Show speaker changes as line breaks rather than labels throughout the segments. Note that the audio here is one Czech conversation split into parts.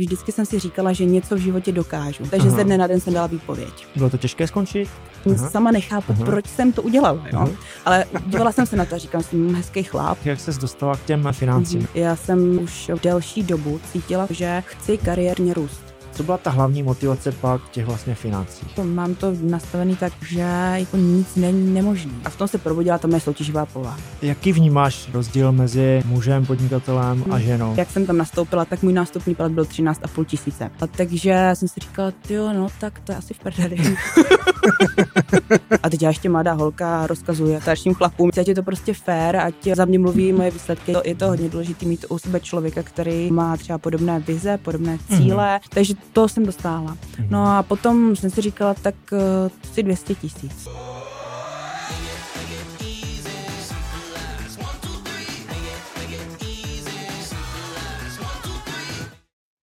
Vždycky jsem si říkala, že něco v životě dokážu, takže
Aha.
ze dne na den jsem dala výpověď.
Bylo to těžké skončit? Aha.
Sama nechápu,
Aha.
proč jsem to udělala, jo? Ale dívala jsem se na to a říkám si, "Hm, hezký chlap.
Jak ses dostala k těm financím?
Já jsem už delší dobu cítila, že chci kariérně růst.
Co byla ta hlavní motivace pak těch vlastně financích?
To Mám to nastavený tak, že jako nic není nemožné. A v tom se probudila ta moje soutěživá povaha.
Jaký vnímáš rozdíl mezi mužem, podnikatelem a
Hmm.
ženou?
Jak jsem tam nastoupila, tak můj nástupní plat byl 13,5 tisíce. A takže jsem si říkala, jo, no tak to je asi v prdeli. a teď já ještě mladá holka rozkazuje starším chlapům, ať je to prostě fér, ať za mě mluví moje výsledky. Je to hodně důležité mít u sebe člověka, který má třeba podobné vize, podobné cíle, takže to jsem dostála. No a potom jsem si říkala, tak uh, si 200 tisíc.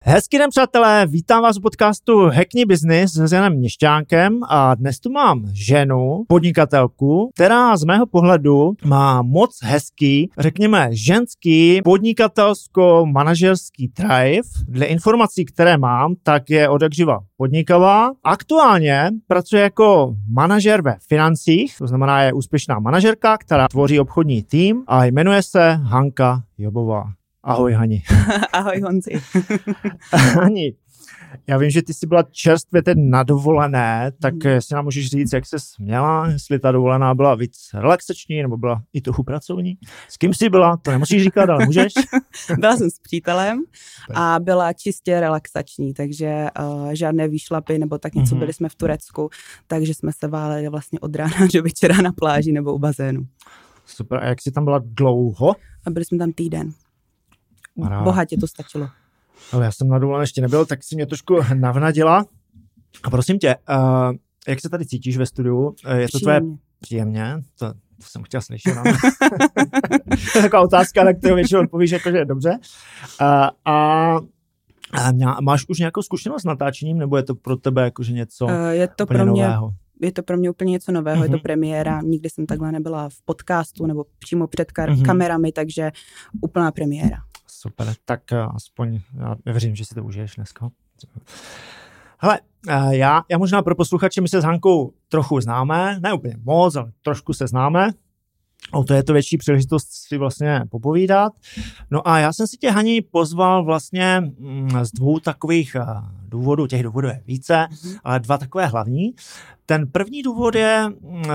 Hezký den, přátelé, vítám vás u podcastu Hackni Business s Janem Měšťánkem a dnes tu mám ženu, podnikatelku, která z mého pohledu má moc hezký, řekněme ženský podnikatelsko-manažerský drive. Dle informací, které mám, tak je odekživa podnikavá. Aktuálně pracuje jako manažer ve financích, to znamená je úspěšná manažerka, která tvoří obchodní tým a jmenuje se Hanka Jobová. Ahoj Hani.
Ahoj Honzi.
Ani, já vím, že ty jsi byla čerstvě teď na dovolené, tak
Mhm.
jestli nám můžeš říct, jak jsi měla, jestli ta dovolená byla víc relaxační, nebo byla i trochu pracovní. S kým jsi byla, to nemusíš říkat, ale můžeš.
Byla jsem s přítelem a byla čistě relaxační, takže uh, žádné výšlapy nebo tak něco.
Mhm.
Byli jsme v Turecku, takže jsme se váleli vlastně od rána do večera na pláži nebo u bazénu.
Super, a jak jsi tam byla dlouho?
A byli jsme tam týden.
Paráda.
Bohatě to stačilo.
Ale já jsem na dovolené ještě nebyl, tak si mě trošku navnadila. A prosím tě, uh, jak se tady cítíš ve studiu? Eh, Je to tvoje
Příjemně.
To, to jsem chtěl slyšet. No. to je taková otázka, na kterou většinou odpovíš, jako, že dobře. A, a, a máš už nějakou zkušenost s natáčením, nebo je to pro tebe jakože něco uh,
Uh, je to pro mě
nového?
je to pro mě úplně něco nového, je to
Mhm.
premiéra, nikdy jsem takhle nebyla v podcastu nebo přímo před kar-
Mhm.
kamerami, takže úplná premiéra.
Super, tak uh, aspoň já věřím, že si to užiješ dneska. Hele, uh, já, já možná pro posluchače, my se s Hankou trochu známe, ne úplně moc, ale trošku se známe. O to je to větší příležitost si vlastně popovídat. No a já jsem si tě, Hani, pozval vlastně mm, z dvou takových eh, důvodů, těch důvodů je více, ale dva takové hlavní. Ten první důvod je mm, eh,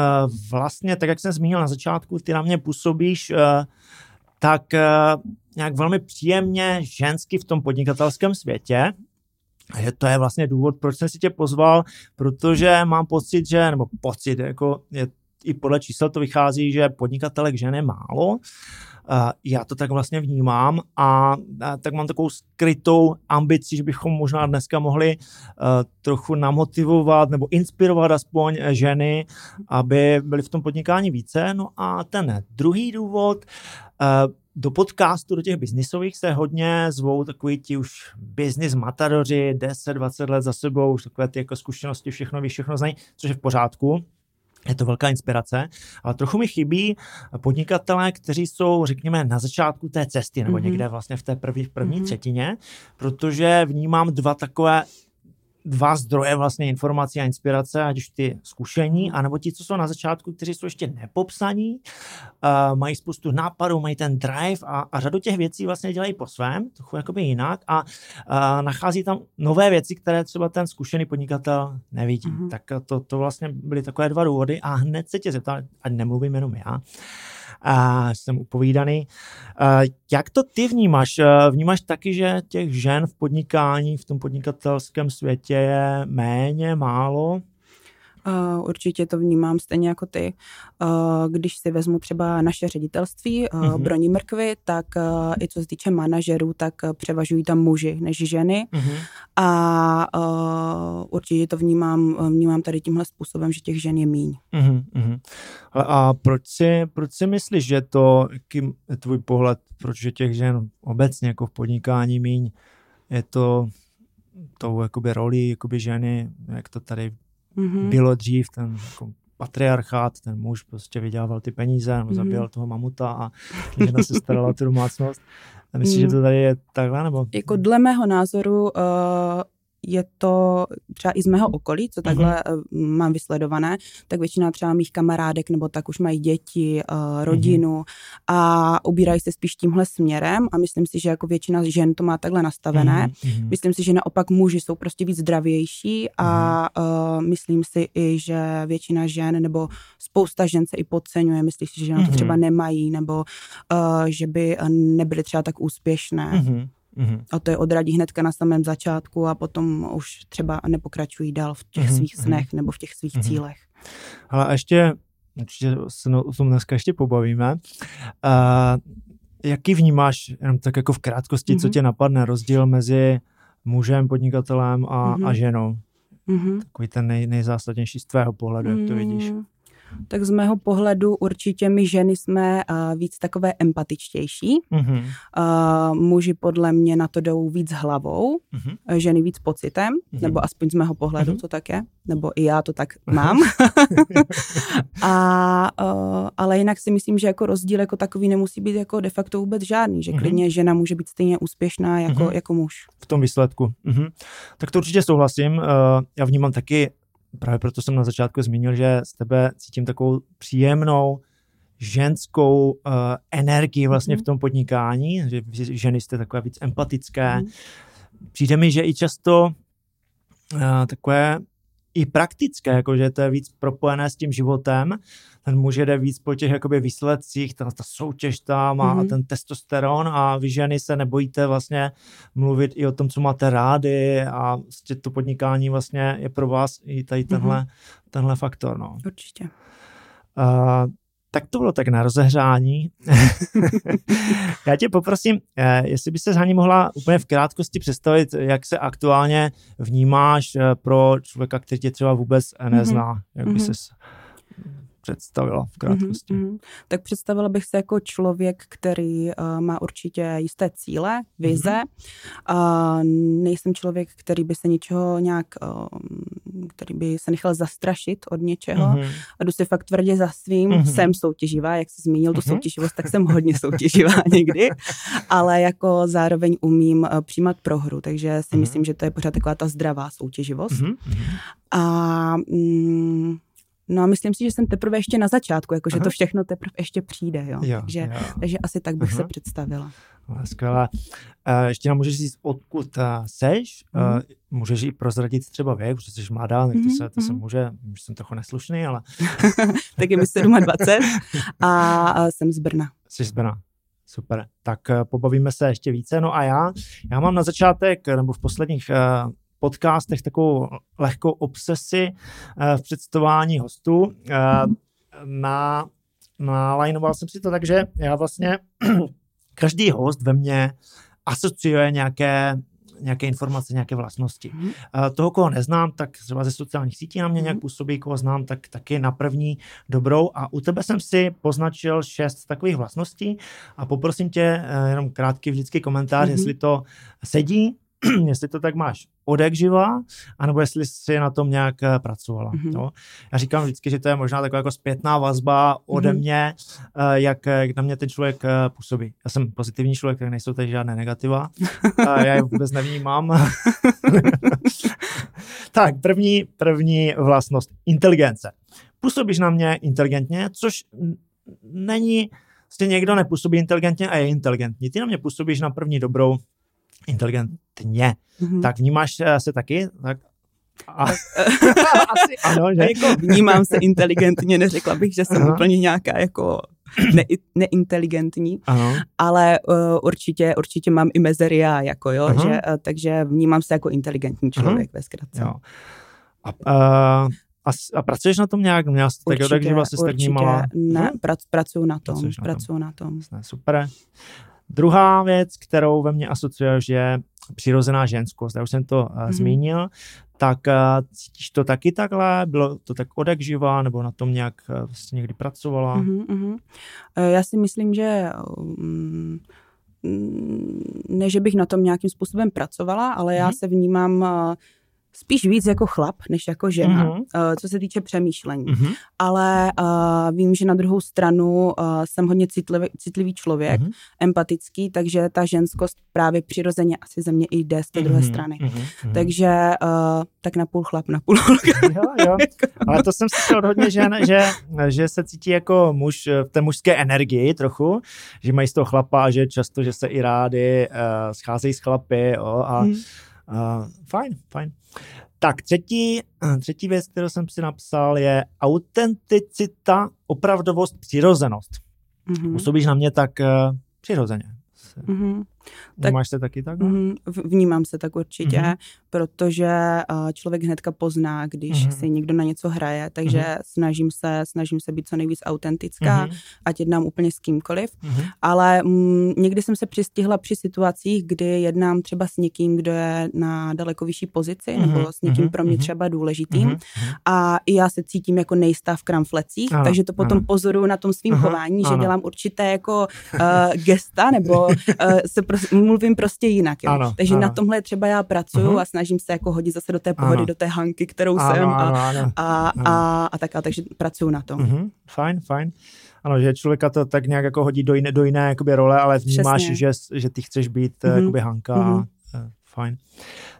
vlastně, tak jak jsem zmínil na začátku, ty na mě působíš eh, tak eh, nějak velmi příjemně žensky v tom podnikatelském světě. A že to je vlastně důvod, proč jsem si tě pozval, protože mám pocit, že, nebo pocit, jako je, i podle čísel to vychází, že podnikatelek je málo. Uh, já to tak vlastně vnímám a, tak mám takovou skrytou ambici, že bychom možná dneska mohli uh, trochu namotivovat nebo inspirovat aspoň eh, ženy, aby byly v tom podnikání více. No a ten druhý důvod, do podcastu, do těch biznisových se hodně zvou takový ti už business matadoři, 10-20 let za sebou, už takové ty jako zkušenosti, všechno ví, všechno znají, což je v pořádku. Je to velká inspirace, ale trochu mi chybí podnikatelé, kteří jsou, řekněme, na začátku té cesty, nebo
Mhm.
mm-hmm. někde vlastně v té první, v první
Mhm.
mm-hmm. třetině, protože vnímám dva takové dva zdroje vlastně informací a inspirace, ať už ty zkušení, anebo ti, co jsou na začátku, kteří jsou ještě nepopsaní, uh, mají spoustu nápadů, mají ten drive a, a řadu těch věcí vlastně dělají po svém, trochu jakoby jinak a uh, nachází tam nové věci, které třeba ten zkušený podnikatel nevidí.
Mhm.
Mm-hmm. Tak to, to vlastně byly takové dva důvody a hned se tě zeptal, ať nemluvím jenom já, a jsem upovídaný. Jak to ty vnímáš? Vnímáš taky, že těch žen v podnikání, v tom podnikatelském světě je méně, málo?
Uh, určitě to vnímám stejně jako ty. Uh, když si vezmu třeba naše ředitelství, uh,
Mhm.
Broní mrkvy, tak uh, i co se týče manažerů, tak uh, převažují tam muži než ženy.
Mm-hmm.
A uh, určitě to vnímám, vnímám tady tímhle způsobem, že těch žen je míň.
Mm-hmm. Ale a proč si, proč si myslíš, že to, jaký je tvůj pohled, proč je těch žen obecně jako v podnikání míň? Je to tou jakoby roli jakoby ženy, jak to tady
Mm-hmm.
bylo dřív, ten jako patriarchát, ten muž prostě vydělával ty peníze, nebo
Mhm.
zabíjel toho mamuta a žena se starala o tu domácnost. A myslíš, že
Mm.
to tady je takhle, nebo?
Jako dle mého názoru uh, je to třeba i z mého okolí, co takhle uh, mám vysledované, tak většina třeba mých kamarádek nebo tak už mají děti, uh, rodinu a ubírají se spíš tímhle směrem a myslím si, že jako většina žen to má takhle nastavené.
Mhm.
Myslím si, že naopak muži jsou prostě víc zdravější a uh, myslím si i, že většina žen nebo spousta žen se i podceňuje, myslí si, že na to
Mhm.
třeba nemají nebo uh, že by nebyly třeba tak úspěšné.
Mhm. Mhm.
A to je odradí hnedka na samém začátku a potom už třeba nepokračují dál v těch
Mhm,
svých
mhm.
snech nebo v těch svých
Mhm.
cílech.
Ale ještě, určitě se o tom dneska ještě pobavíme, uh, jaký vnímáš, jenom tak jako v krátkosti, co
Mhm.
tě napadne, rozdíl mezi mužem, podnikatelem a,
Mhm.
a ženou?
Mhm.
Takový ten nej, nejzásadnější z tvého pohledu, jak to vidíš.
Mm, Tak z mého pohledu určitě my ženy jsme uh, víc takové empatičtější.
Mhm.
Uh, muži podle mě na to jdou víc hlavou,
Mhm.
uh, ženy víc pocitem,
Mhm.
nebo aspoň z mého pohledu
Mhm.
to tak je, nebo i já to tak mám. a, ale jinak si myslím, že jako rozdíl jako takový nemusí být jako de facto vůbec žádný, že
Mhm.
klidně žena může být stejně úspěšná jako,
Mhm.
jako muž.
v tom výsledku. Mhm. Tak to určitě souhlasím. Uh, já vnímám taky, právě proto jsem na začátku zmínil, že z tebe cítím takovou příjemnou ženskou uh, energii vlastně
Mhm.
v tom podnikání, že ženy jste takové víc empatické.
Mhm.
Přijde mi, že i často uh, takové i praktické, jakože to je víc propojené s tím životem. Ten muž jede víc po těch jakoby výsledcích, ta, ta soutěž tam a, mm-hmm. a
Mhm.
ten testosteron a vy ženy se nebojíte vlastně mluvit i o tom, co máte rády a vlastně to podnikání vlastně je pro vás i tady tenhle, mm-hmm. tenhle faktor. No.
Určitě.
Uh, tak to bylo tak na rozehřání. Já tě poprosím, eh, jestli by se Haní mohla úplně v krátkosti představit, jak se aktuálně vnímáš eh, pro člověka, který tě třeba vůbec eh, nezná. Jak by
Mhm.
ses představila v krátkosti.
Mhm, mhm. Tak představila bych se jako člověk, který uh, má určitě jisté cíle, vize. Uh, nejsem člověk, který by se ničeho nějak, uh, který by se nechal zastrašit od něčeho.
Mhm.
A jdu si fakt tvrdě za svým.
Mhm.
Jsem soutěživá, jak jsi zmínil tu
Mhm.
soutěživost, tak jsem hodně soutěživá někdy. Ale jako zároveň umím uh, přijímat prohru, takže si
Mhm.
myslím, že to je pořád taková ta zdravá soutěživost.
Mhm. Mhm.
A mm, no a myslím si, že jsem teprve ještě na začátku, jakože to všechno teprve ještě přijde, jo.
Jo,
takže,
jo.
takže asi tak bych
Aha.
se představila.
No, Skvělé. Eh, Ještě nám můžeš říct, odkud eh, seš? Eh, Můžeš i prozradit třeba věk, protože jsi mladá, tak to
Mhm,
se, to se
mhm.
může, už jsem trochu neslušný, ale
tak je mi 27 a, a jsem z Brna.
Jsi z Brna. Super. Tak eh, pobavíme se ještě více. No a já, já mám na začátek, nebo v posledních podcastech takovou lehkou obsesi eh, v představování hostů. Eh, na, nalajnoval jsem si to tak, že já vlastně každý host ve mně asociuje nějaké nějaké informace, nějaké vlastnosti. Eh, Toho, koho neznám, tak třeba ze sociálních sítí na mě
Mhm.
nějak působí, koho znám, tak taky na první dobrou. A u tebe jsem si poznačil šest takových vlastností a poprosím tě jenom krátký vždycky komentář,
Mhm.
jestli to sedí, jestli to tak máš odek živa, anebo jestli jsi na tom nějak eh, pracovala.
Mhm.
Jo? Já říkám vždycky, že to je možná taková jako zpětná vazba ode
Mhm.
mě, eh, jak, eh, na mě ten člověk působí. Já jsem pozitivní člověk, tak nejsou tady žádné negativa. Já je vůbec nevnímám. tak, první, první vlastnost. Inteligence. Působíš na mě inteligentně, což není, prostě někdo nepůsobí inteligentně a je inteligentní. Ty na mě působíš na první dobrou inteligentně.
Mhm.
Tak vnímáš eh, se taky? Tak a, asi ano, že?
jako vnímám se inteligentně, neřekla bych, že jsem
Aha.
úplně nějaká jako ne, neinteligentní,
Ano.
ale uh, určitě, určitě mám i mezery já, jako jo,
Aha.
že, uh, takže vnímám se jako inteligentní člověk ve zkratce.
Jo. A, a, a, a pracuješ na tom nějak? Měla jsi tak tak živa jsi tak vnímala?
ne,
Hm?
prac, pracuju na tom,
Pracuješ na tom.
pracuju na tom.
Ne, super. Druhá věc, kterou ve mně asociuješ, je přirozená ženskost. Já už jsem to uh,
Mhm.
zmínil. Tak uh, cítíš to taky takhle? Bylo to tak odek živa, nebo na tom nějak uh, jsi někdy pracovala?
Mhm, mhm. Eh, Já si myslím, že mm, ne, že bych na tom nějakým způsobem pracovala, ale já
Mhm.
se vnímám eh, spíš víc jako chlap, než jako žena,
Mhm.
uh, co se týče přemýšlení.
Mhm.
Ale uh, vím, že na druhou stranu uh, jsem hodně citlivý, citlivý člověk,
Mhm.
empatický, takže ta ženskost právě přirozeně asi ze mě i jde z té druhé
Mhm.
strany.
Mhm. Mhm.
Takže uh, tak na půl chlap, na půl holka.
Jo, jo. Ale to jsem slyšel od hodně žen, že, že se cítí jako muž v té mužské energii trochu, že mají z toho chlapa a že často, že se i rádi uh, scházejí s chlapy jo, a
Hmm.
uh, fajn, fajn. Tak třetí, eh, třetí věc, kterou jsem si napsal, je autenticita, opravdovost, přirozenost.
Mhm.
Působíš na mě tak uh, přirozeně.
Mhm. Tak-
Vnímáš se taky tak?
V- Vnímám se tak určitě,
Mhm.
protože uh, člověk hnedka pozná, když
Mhm.
si někdo na něco hraje, takže snažím se snažím se být co nejvíc autentická,
Mhm.
ať jednám úplně s kýmkoliv,
Mhm.
ale mm, někdy jsem se přistihla při situacích, kdy jednám třeba s někým, kdo je na daleko vyšší pozici,
Mhm,
nebo s někým
mhm,
pro mě
mhm.
třeba důležitým
Mhm.
a i já se cítím jako nejistá v kramflecích,
Ano,
takže to potom
ano.
pozoruju na tom svým
Aha,
chování, že
ano.
dělám určité jako uh, gesta, nebo uh, se pros- mluvím prostě jinak. Jo.
Ano,
takže
ano.
na tomhle třeba já pracuju
Mhm.
a snažím se jako hodit zase do té pohody,
Ano.
do té hanky, kterou
Ano,
jsem a,
ano, ano.
a,
ano.
a, a tak a takže pracuju na tom.
Mhm, fajn, fajn. Ano, že člověka to tak nějak jako hodí do jiné, do jiné jakoby role, ale vnímáš,
Přesně.
že, že ty chceš být mm-hmm. jakoby Hanka. Mm-hmm. Fajn.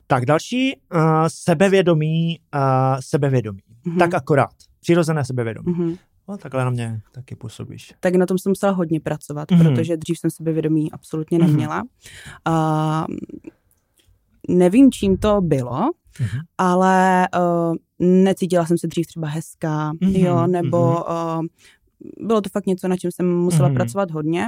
Tak další, uh, sebevědomí, uh, sebevědomí. Mm-hmm. Tak akorát. Přirozené sebevědomí. Mm-hmm. No, takhle na mě taky působíš.
Tak na tom jsem musela hodně pracovat,
Mhm.
protože dřív jsem sebevědomí absolutně
Mhm.
neměla. A nevím, čím to bylo,
Mhm.
ale uh, necítila jsem se dřív třeba hezká,
Mhm,
jo, nebo
mhm.
uh, bylo to fakt něco, na čem jsem musela
Mhm.
pracovat hodně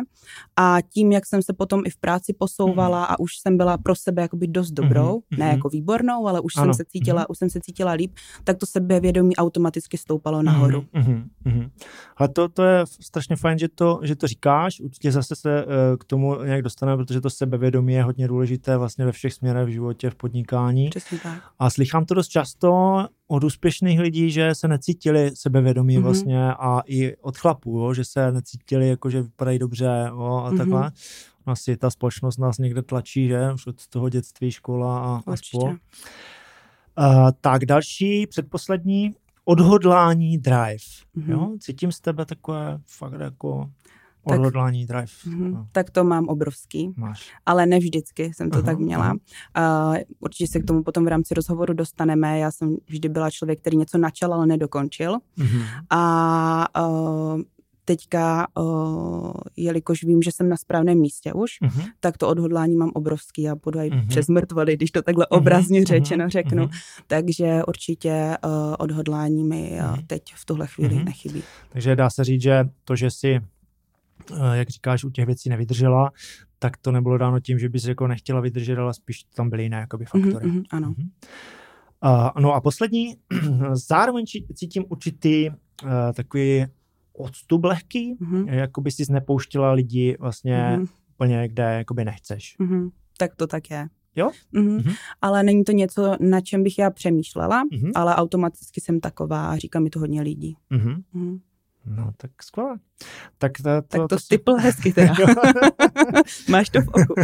a tím, jak jsem se potom i v práci posouvala a už jsem byla pro sebe jakoby dost dobrou,
Mhm,
ne
mhm.
jako výbornou, ale už
Ano,
jsem se cítila,
mhm.
už jsem se cítila líp, tak to sebevědomí automaticky stoupalo nahoru.
Mm-hmm, mm-hmm. Ale to, to je strašně fajn, že to, že to říkáš. Určitě zase se uh, k tomu nějak dostaneme, protože to sebevědomí je hodně důležité vlastně ve všech směrech v životě, v podnikání.
Přesně tak.
A slychám to dost často od úspěšných lidí, že se necítili sebevědomí
Mhm.
mm-hmm. vlastně a i od chlapů, jo, že se necítili jako, že vypadají dobře jo, a
Mhm.
takhle. Asi ta společnost nás někde tlačí, že? Už od toho dětství, škola a, a spol. Uh, tak další, předposlední, odhodlání drive.
Mhm.
Jo? Cítím z tebe takové fakt jako odhodlání drive.
Mhm.
No,
Tak to mám obrovský,
máš.
ale ne vždycky jsem to
Aha,
tak měla. Uh, určitě se k tomu potom v rámci rozhovoru dostaneme. Já jsem vždy byla člověk, který něco načal, ale nedokončil.
Mhm.
A uh, teďka, uh, jelikož vím, že jsem na správném místě už,
Mhm.
tak to odhodlání mám obrovský. Já budu i
Mhm.
přes mrtvoly, když to takhle
Mhm,
obrazně řečeno řeknu.
mhm.
Takže určitě uh, odhodlání mi uh, teď v tuhle chvíli
Mhm.
nechybí.
Takže dá se říct, že to, že si, jak říkáš, u těch věcí nevydržela, tak to nebylo dáno tím, že bys jako nechtěla vydržet, ale spíš tam byly jiné jakoby,
Mhm,
faktory.
mhm, ano.
Mhm. Uh, no a poslední, zároveň cítím určitý uh, takový odstup lehký,
Mhm,
jako by si nepouštila lidi vlastně
mhm.
úplně, kde jakoby nechceš.
Mhm, tak to tak je.
Jo?
Mhm.
Mhm.
Ale není to něco, na čem bych já přemýšlela,
Mhm.
ale automaticky jsem taková a říká mi to hodně lidí.
Mhm.
Mhm.
No tak skvěle. Tak to, to,
Tak to
jsou-
stypl hezky teda. Máš to v oku.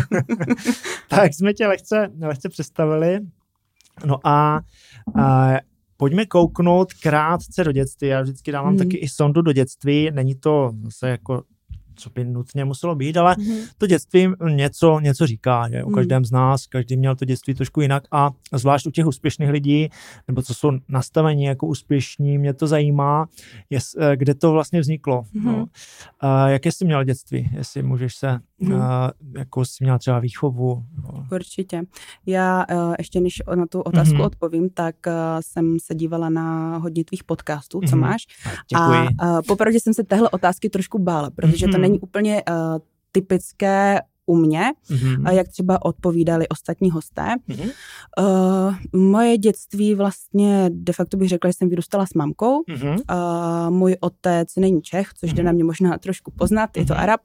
tak jsme tě lehce, lehce představili. No a, a pojďme kouknout krátce do dětství. Já vždycky dávám
Mhm.
taky i sondu do dětství. Není to zase jako co by nutně muselo být, ale
Mhm.
to dětství něco, něco říká, že o
Mm.
každém z nás, každý měl to dětství trošku jinak a zvlášť u těch úspěšných lidí, nebo co jsou nastavení jako úspěšní, mě to zajímá, jest, eh, kde to vlastně vzniklo.
Mhm.
No. A jaké jsi měl dětství, jestli můžeš se,
Mhm.
a, jako jsi měl třeba výchovu. No.
Určitě. Já uh, ještě než na tu otázku
Mhm.
odpovím, tak uh, jsem se dívala na hodně tvých podcastů, co
Mhm.
máš.
Děkuji.
A uh, popravdě jsem se téhle otázky trošku bála, protože to
Mhm.
není úplně uh, typické u mě,
Mhm.
a jak třeba odpovídali ostatní hosté.
Mhm.
Uh, moje dětství vlastně de facto bych řekla, že jsem vyrůstala s mamkou.
Mhm.
Uh, můj otec není Čech, což jde
Mhm.
na mě možná trošku poznat, je to
Mhm.
Arab.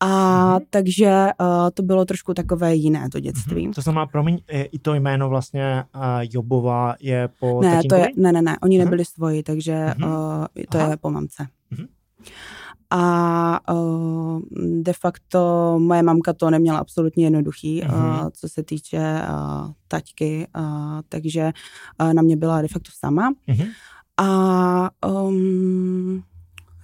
A
Mhm.
takže uh, to bylo trošku takové jiné, to dětství.
Mhm. To znamená, promiň, i i to jméno vlastně uh, Jobova je po
Ne, to je, ne, ne, ne, oni
Aha.
nebyli svoji, takže
Mhm.
uh, to
Aha.
je po mamce.
Mhm.
A uh, de facto moje mamka to neměla absolutně jednoduchý, uh-huh. uh, co se týče uh, taťky, uh, takže uh, na mě byla de facto sama. Uh-huh. A um,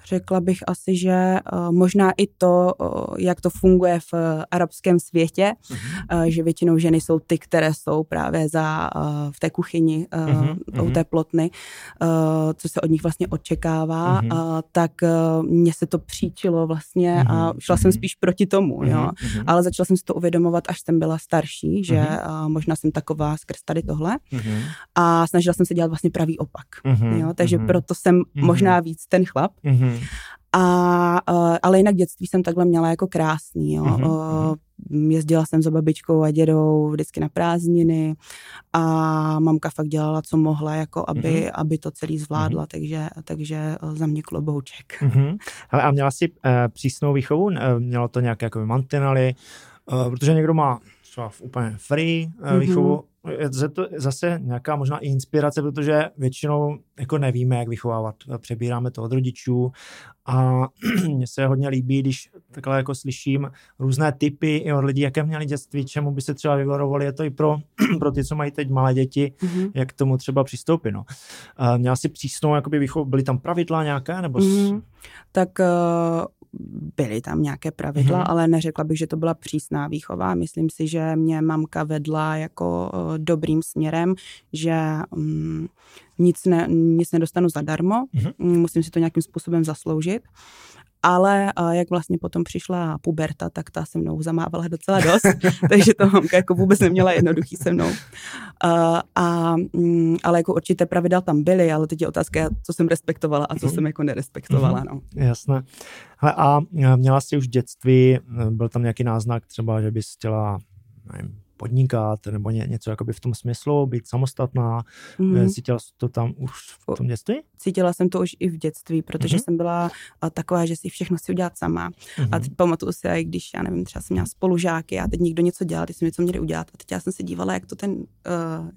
Řekla bych asi, že uh, možná i to, uh, jak to funguje v uh, arabském světě, uh, že většinou ženy jsou ty, které jsou právě za v té kuchyni uh-huh. u té plotny, co se od nich vlastně očekává, uh, tak mně se to příčilo vlastně a šla uh-huh. jsem spíš proti tomu, jo. Ale začala jsem si to uvědomovat, až jsem byla starší, že možná jsem taková skrz tady tohle. A snažila jsem se dělat vlastně pravý opak, jo. Takže proto jsem možná víc ten chlap. Uh-huh. A, uh, ale jinak dětství jsem takhle měla jako krásný, jo. Uh-huh. Uh, jezdila jsem za babičkou a dědou vždycky na prázdniny a mamka fakt dělala, co mohla, jako aby, uh-huh. aby to celý zvládla, uh-huh. takže, takže za mě klobouček. Uh-huh.
Hele, a měla jsi uh, přísnou výchovu? Mělo to nějaké jako mantinely? Uh, protože někdo má třeba úplně free uh, výchovu, uh-huh je to zase nějaká možná i inspirace, protože většinou jako nevíme, jak vychovávat. Přebíráme to od rodičů a mně se hodně líbí, když takhle jako slyším různé typy i od lidí, jaké měli dětství, čemu by se třeba vyvarovali. Je to i pro, pro ty, co mají teď malé děti, mm-hmm. jak k tomu třeba přistoupit. No. Měla si přísnou jakoby výchovu, byly tam pravidla nějaké? Nebo mm-hmm.
Tak uh, byly tam nějaké pravidla, mm-hmm. ale neřekla bych, že to byla přísná výchova. Myslím si, že mě mamka vedla jako uh, dobrým směrem, že um, nic, ne, nic nedostanu zadarmo, mm-hmm. musím si to nějakým způsobem zasloužit. Ale jak vlastně potom přišla puberta, tak ta se mnou zamávala docela dost, takže to mamka jako vůbec neměla jednoduchý se mnou. A, a, mm, ale jako určité pravidla tam byly, ale teď je otázka, co jsem respektovala a co mhm. jsem jako nerespektovala. No.
Jasné. a měla jsi už v dětství, byl tam nějaký náznak třeba, že bys chtěla nevím, podnikat nebo ně, něco jakoby v tom smyslu, být samostatná. Mm. Cítila jsi to tam už v tom dětství?
Cítila jsem to už i v dětství, protože mm. jsem byla taková, že si všechno chci udělat sama. Mm. A teď pamatuju si, i když, já nevím, třeba jsem měla spolužáky a teď někdo něco dělal, ty jsme něco měli udělat. A teď já jsem se dívala, jak to ten uh,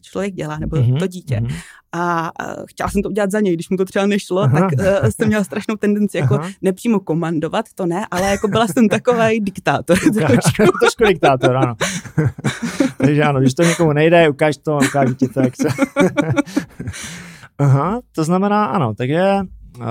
člověk dělá, nebo mm. to dítě. Mm. A chtěla jsem to udělat za něj, když mu to třeba nešlo, Aha. tak uh, jsem měla strašnou tendenci jako Aha. nepřímo komandovat, to ne, ale jako byla jsem takový diktátor.
trošku. trošku diktátor, ano. Takže ano, když to někomu nejde, ukáž to, ukážu ti to, jak se... Aha, to znamená, ano, takže uh,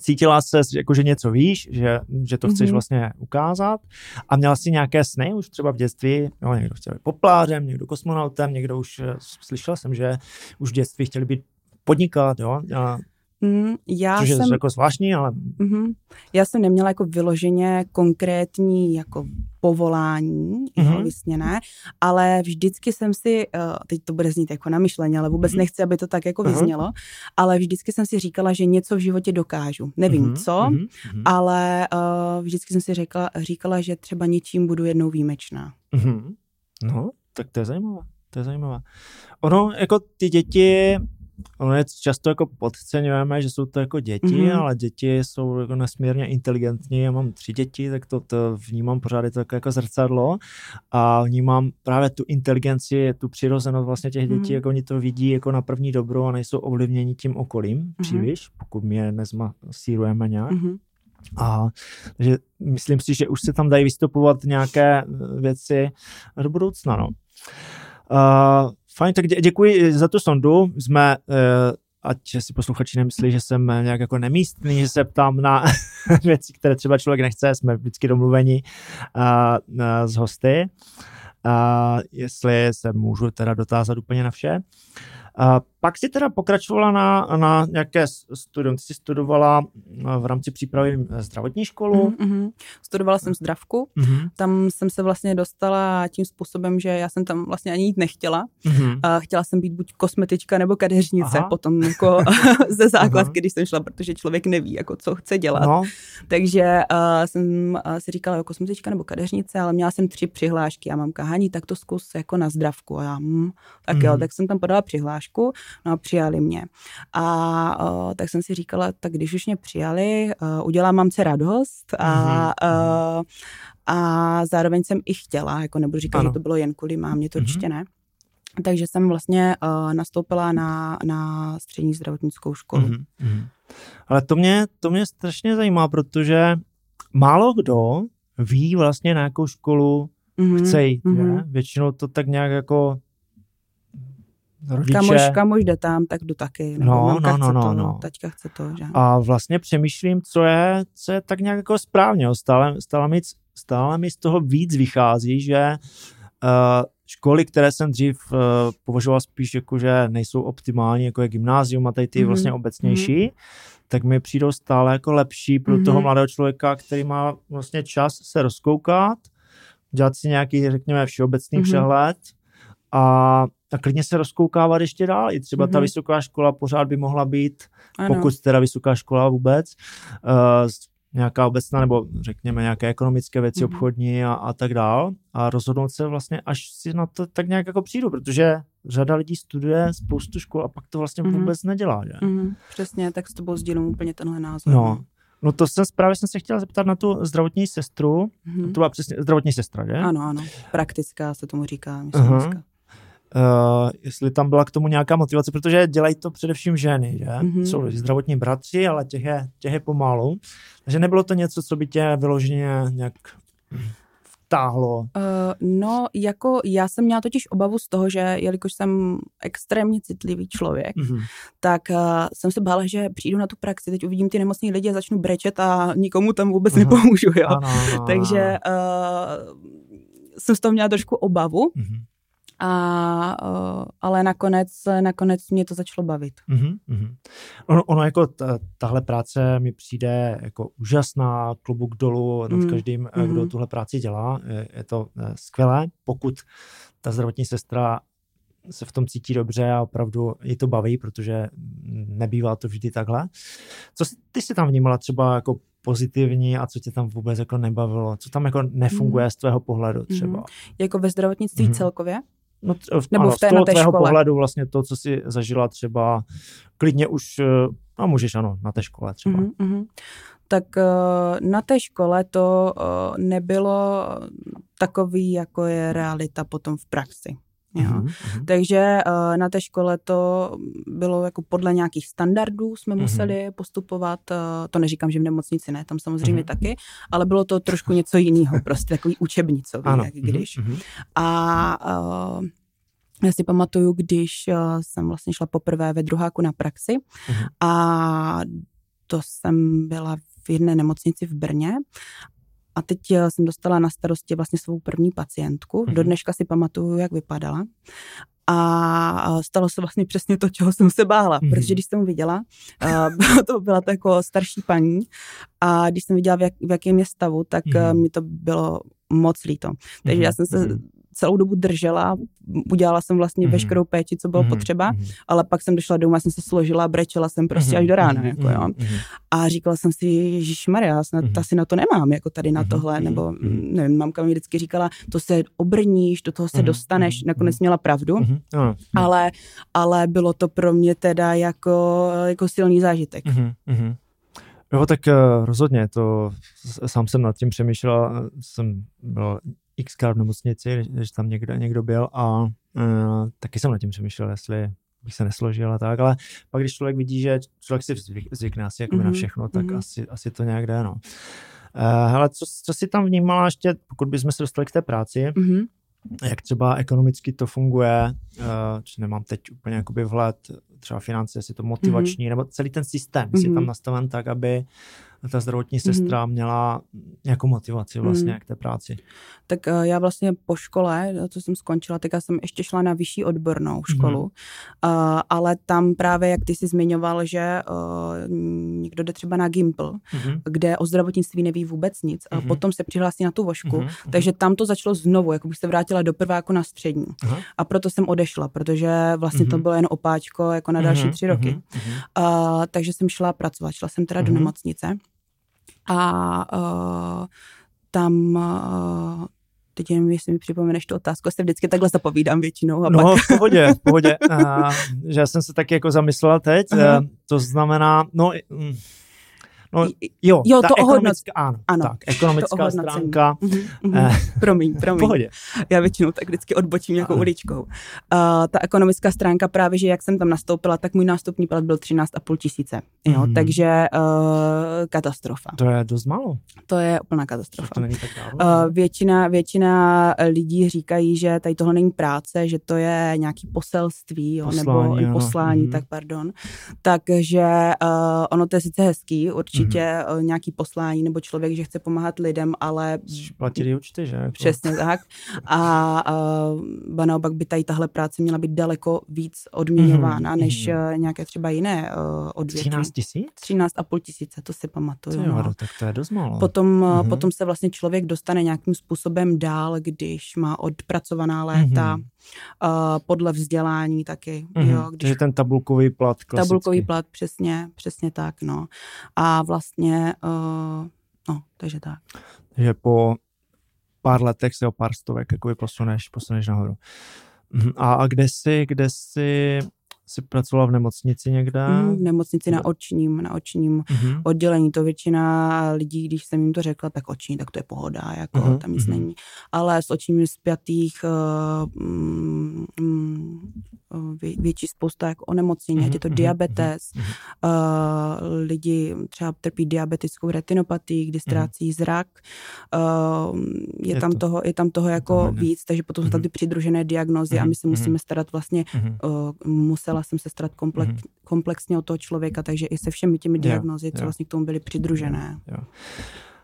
cítila se, jako, že něco víš, že, že to chceš mm-hmm. vlastně ukázat. A měla si nějaké sny už třeba v dětství, no, někdo chtěl být poplářem, někdo kosmonautem, někdo už, eh, slyšel jsem, že už v dětství chtěli být podnikat, jo, a Mm, já Což jsem, je jako zvláštní, ale... Mm-hmm.
Já jsem neměla jako vyloženě konkrétní jako povolání, mm-hmm. jo, vysněné, ale vždycky jsem si, uh, teď to bude znít jako na myšlení, ale vůbec mm-hmm. nechci, aby to tak jako mm-hmm. vyznělo, ale vždycky jsem si říkala, že něco v životě dokážu. Nevím mm-hmm. co, mm-hmm. ale uh, vždycky jsem si říkala, říkala, že třeba něčím budu jednou výjimečná.
Mm-hmm. No, tak to je zajímavé. To je zajímavé. Ono, jako ty děti, ono je často jako podceňujeme, že jsou to jako děti, mm-hmm. ale děti jsou jako nesmírně inteligentní. Já mám tři děti, tak to, to vnímám pořád je to jako, jako zrcadlo a vnímám právě tu inteligenci, tu přirozenost vlastně těch dětí, mm-hmm. jako oni to vidí jako na první dobro a nejsou ovlivněni tím okolím mm-hmm. příliš, pokud my je nezmasírujeme nějak. Mm-hmm. A takže myslím si, že už se tam dají vystupovat nějaké věci do budoucna. No. Uh, Fajn, tak děkuji za tu sondu. Jsme, uh, ať si posluchači nemyslí, že jsem nějak jako nemístný, že se ptám na věci, které třeba člověk nechce, jsme vždycky domluveni uh, uh, s hosty. Uh, jestli se můžu teda dotázat úplně na vše. Uh, pak si teda pokračovala na, na nějaké studium. Ty jsi studovala v rámci přípravy zdravotní školu.
Mm-hmm. Studovala jsem zdravku. Mm-hmm. Tam jsem se vlastně dostala tím způsobem, že já jsem tam vlastně ani jít nechtěla. Mm-hmm. Chtěla jsem být buď kosmetička nebo kadeřnice. Aha. Potom jako ze základky, když jsem šla, protože člověk neví, jako co chce dělat. No. Takže uh, jsem uh, si říkala jako kosmetička nebo kadeřnice, ale měla jsem tři přihlášky a mám kahání, tak to zkus jako na zdravku. A já, hm, tak mm-hmm. jo, tak jsem tam podala přihlášku. No a přijali mě. A uh, tak jsem si říkala, tak když už mě přijali, uh, udělám mamce radost a, uh, a zároveň jsem i chtěla, jako nebudu říkat, ano. že to bylo jen kvůli mámě, to mm-hmm. určitě ne. Takže jsem vlastně uh, nastoupila na, na střední zdravotnickou školu. Mm-hmm.
Ale to mě, to mě strašně zajímá, protože málo kdo ví vlastně na jakou školu mm-hmm. chce jít. Mm-hmm. Je? Většinou to tak nějak jako rodiče...
Kamož, kamož jde tam, tak jdu taky. Nebo
No,
mamka
no, no,
chce
no,
to,
no.
taťka chce to, že?
A vlastně přemýšlím, co je, co je tak nějak jako správně. Stále, stále, mi, stále mi z toho víc vychází, že uh, školy, které jsem dřív uh, považoval spíš jako, že nejsou optimální, jako je gymnázium a tady ty
Mhm,
vlastně obecnější, tak mi přijdou stále jako lepší pro toho
Mhm.
mladého člověka, který má vlastně čas se rozkoukat, dělat si nějaký, řekněme, všeobecný
Mhm.
přehled a, a klidně se rozkoukávat ještě dál. I třeba ta
Mhm.
vysoká škola pořád by mohla být
Ano.
pokud teda vysoká škola vůbec, uh, nějaká obecná nebo řekněme nějaké ekonomické věci,
Mhm.
obchodní a, a tak dál a rozhodnout se vlastně, až si na to tak nějak jako přijdu, protože řada lidí studuje spoustu škol a pak to vlastně
Mhm.
vůbec nedělá, že?
Mhm, přesně, tak s tobou sdílím úplně tenhle názor.
No. No to jsem právě jsem se chtěla zeptat na tu zdravotní sestru,
Mhm.
to byla přesně zdravotní sestra, že?
Ano, ano, praktická se tomu říká, myslím
Aha. Uh, jestli tam byla k tomu nějaká motivace, protože dělají to především ženy, že?
Mhm.
Mm-hmm. Jsou zdravotní bratři, ale těch je, těch je pomalu. Takže nebylo to něco, co by tě vyloženě nějak vtáhlo.
Uh, no, jako já jsem měla totiž obavu z toho, že jelikož jsem extrémně citlivý člověk,
Mm-hmm.
tak uh, jsem se bála, že přijdu na tu praxi, teď uvidím ty nemocný lidi a začnu brečet a nikomu tam vůbec
Aha.
nepomůžu, jo.
Ano, ano,
Takže uh, jsem z toho měla trošku obavu,
Mm-hmm.
A, ale nakonec, nakonec mě to začalo bavit.
Mm-hmm. Ono, ono jako ta, tahle práce mi přijde jako úžasná, klobuk dolů nad
Mm,
každým, mm. kdo
mhm.
tuhle práci dělá. Je, je to eh, skvělé, pokud ta zdravotní sestra se v tom cítí dobře a opravdu ji to baví, protože nebývá to vždy takhle. Co jsi- ty si tam vnímala třeba jako pozitivní a co tě tam vůbec jako nebavilo? Co tam jako nefunguje
Mhm.
z tvého pohledu třeba?
Mhm. Jako ve zdravotnictví
Mhm.
celkově?
No, t- v,
Nebo
ano,
v té-
z toho
na té
tvého
škole.
pohledu vlastně to, co jsi zažila třeba klidně už, eh, no můžeš ano, na té škole třeba.
Mhm, mhm. Tak uh, na té škole to nebylo takový, jako je realita potom v praxi. Jo.
Mhm, mhm.
Takže uh, na té škole to bylo jako podle nějakých standardů jsme
Mhm.
museli postupovat. Uh, to neříkám, že v nemocnici ne, tam samozřejmě
Mhm.
taky, ale bylo to trošku něco jiného, prostě takový učebnicový,
Ano.
jak když.
mhm.
A uh, já si pamatuju, když jsem vlastně šla poprvé ve druháku na praxi
Mhm.
a to jsem byla v jedné nemocnici v Brně a teď uh, jsem dostala na starosti vlastně svou první pacientku.
Mhm.
Do dneška si pamatuju, jak vypadala. A stalo se vlastně přesně to, čeho jsem se bála,
Mhm.
protože když jsem viděla, byla to byla to jako starší paní a když jsem viděla, v, jak, v jakém je stavu, tak
Mhm.
mi to bylo moc líto. Takže
Mhm,
já jsem se
mhm.
Celou dobu držela, udělala jsem vlastně
Mhm.
veškerou péči, co bylo
Mhm,
potřeba,
mhm.
ale pak jsem došla domů, jsem se složila brečela jsem prostě až do rána,
Mhm,
jako
mhm,
jo.
mhm.
A říkala jsem si, Ježíš Maria, snad
Mhm.
asi na to nemám, jako tady na
Mhm,
tohle,
mhm,
nebo
mhm.
nevím, mamka mi vždycky říkala, to se obrníš, do toho se
Mhm,
dostaneš,
mhm,
nakonec
mhm.
měla pravdu,
Mhm, ano.
ale, ale bylo to pro mě teda jako, jako silný zážitek.
Mhm, mhm. Jo, tak uh, rozhodně, to sám jsem nad tím přemýšlel, jsem byl xkrát v nemocnici, když tam někdo, někdo byl a uh, taky jsem nad tím přemýšlel, jestli bych se nesložil a tak, ale pak když člověk vidí, že člověk si zvyk, zvykne asi jako mm-hmm. na
Mhm,
všechno, tak
mhm.
asi, asi to nějak jde, no. Uh, hele, co, co si tam vnímala ještě, pokud bychom se dostali k té práci,
Mhm.
jak třeba ekonomicky to funguje, uh, či nemám teď úplně jakoby vhled, třeba finance, jestli to motivační, mm-hmm. nebo celý ten systém, jestli je tam
Mhm.
nastaven tak, aby ta zdravotní sestra mm-hmm. měla nějakou motivaci vlastně
Mhm.
k té práci.
Tak eh, já vlastně po škole, co jsem skončila, tak já jsem ještě šla na vyšší odbornou školu, mm-hmm. ale tam právě, jak ty jsi zmiňoval, že eh, někdo jde třeba na Gimpl,
Mm-hmm.
kde o zdravotnictví neví vůbec nic a
Mhm.
potom se přihlásí na tu vošku,
Mhm,
takže tam to začalo znovu, jako bych se vrátila do prváku na střední.
Aha.
A proto jsem odešla, protože vlastně to
Mhm.
bylo jen opáčko jako na další
Mhm,
tři roky.
mhm, mhm.
Uh, takže jsem šla pracovat, šla jsem teda do
Mhm.
nemocnice a uh, tam uh, teď nevím, jestli mi připomeneš tu otázku, já se vždycky takhle zapovídám většinou. A
No,
pak...
v pohodě, v pohodě. Uh, že já jsem se taky jako zamyslela teď. Uh,
Aha.
to znamená, no, mm, No, jo,
jo
ta
to
ekonomická, ano,
ano,
tak, ekonomická stránka.
Mm-hmm, mm-hmm. promiň, promiň.
Pohodě.
Já většinou tak vždycky odbočím nějakou uličkou. Uh, ta ekonomická stránka právě, že jak jsem tam nastoupila, tak můj nástupní plat byl 13,5 tisíce. Jo, mm-hmm. takže uh, katastrofa.
To je dost málo.
To je úplná katastrofa.
To není tak dávno,
uh, většina, většina lidí říkají, že tady tohle není práce, že to je nějaký poselství, jo, poslání, nebo ano. poslání, mm-hmm. tak pardon. Takže uh, ono to je sice hezký, určitě mm-hmm. nějaký poslání nebo člověk, že chce pomáhat lidem, ale...
Platili účty, že? Jako...
Přesně tak. A uh, naopak by tady tahle práce měla být daleko víc odměňována, mm-hmm. než uh, nějaké třeba jiné uh, odvětví.
13 tisíc?
13,5 tisíce, to si pamatuju.
Jo, no. tak to je dost málo.
Potom, mm-hmm. potom se vlastně člověk dostane nějakým způsobem dál, když má odpracovaná léta, mm-hmm. uh, podle vzdělání taky. Mm-hmm. Jo,
když... Takže ten tabulkový plat klasický.
Tabulkový plat, přesně, přesně tak, no. A vlastně, uh, no, takže tak.
Takže po pár letech se o pár stovek jako posuneš, posuneš nahoru. Mhm. A, a kde jsi, kde jsi jsi pracovala v nemocnici někde?
Mm, v nemocnici na očním, na očním mm-hmm. oddělení. To většina lidí, když jsem jim to řekla, tak oční, tak to je pohoda, jako mm-hmm. tam nic mm-hmm. není. Ale s očními zpětých uh, mm, mm, vě, větší spousta jako onemocnění, mm-hmm. je to mhm, diabetes, mm-hmm. uh, lidi třeba trpí diabetickou retinopatii, kdy ztrácí mm-hmm. zrak, uh, je, je, tam to, toho, je tam toho jako to víc, takže potom jsou tam ty přidružené diagnózy mm-hmm. a my se musíme starat vlastně, mm-hmm. uh, musela musela jsem se starat komplex, mm-hmm. komplexně o toho člověka, takže i se všemi těmi diagnózy, co vlastně k tomu byly přidružené.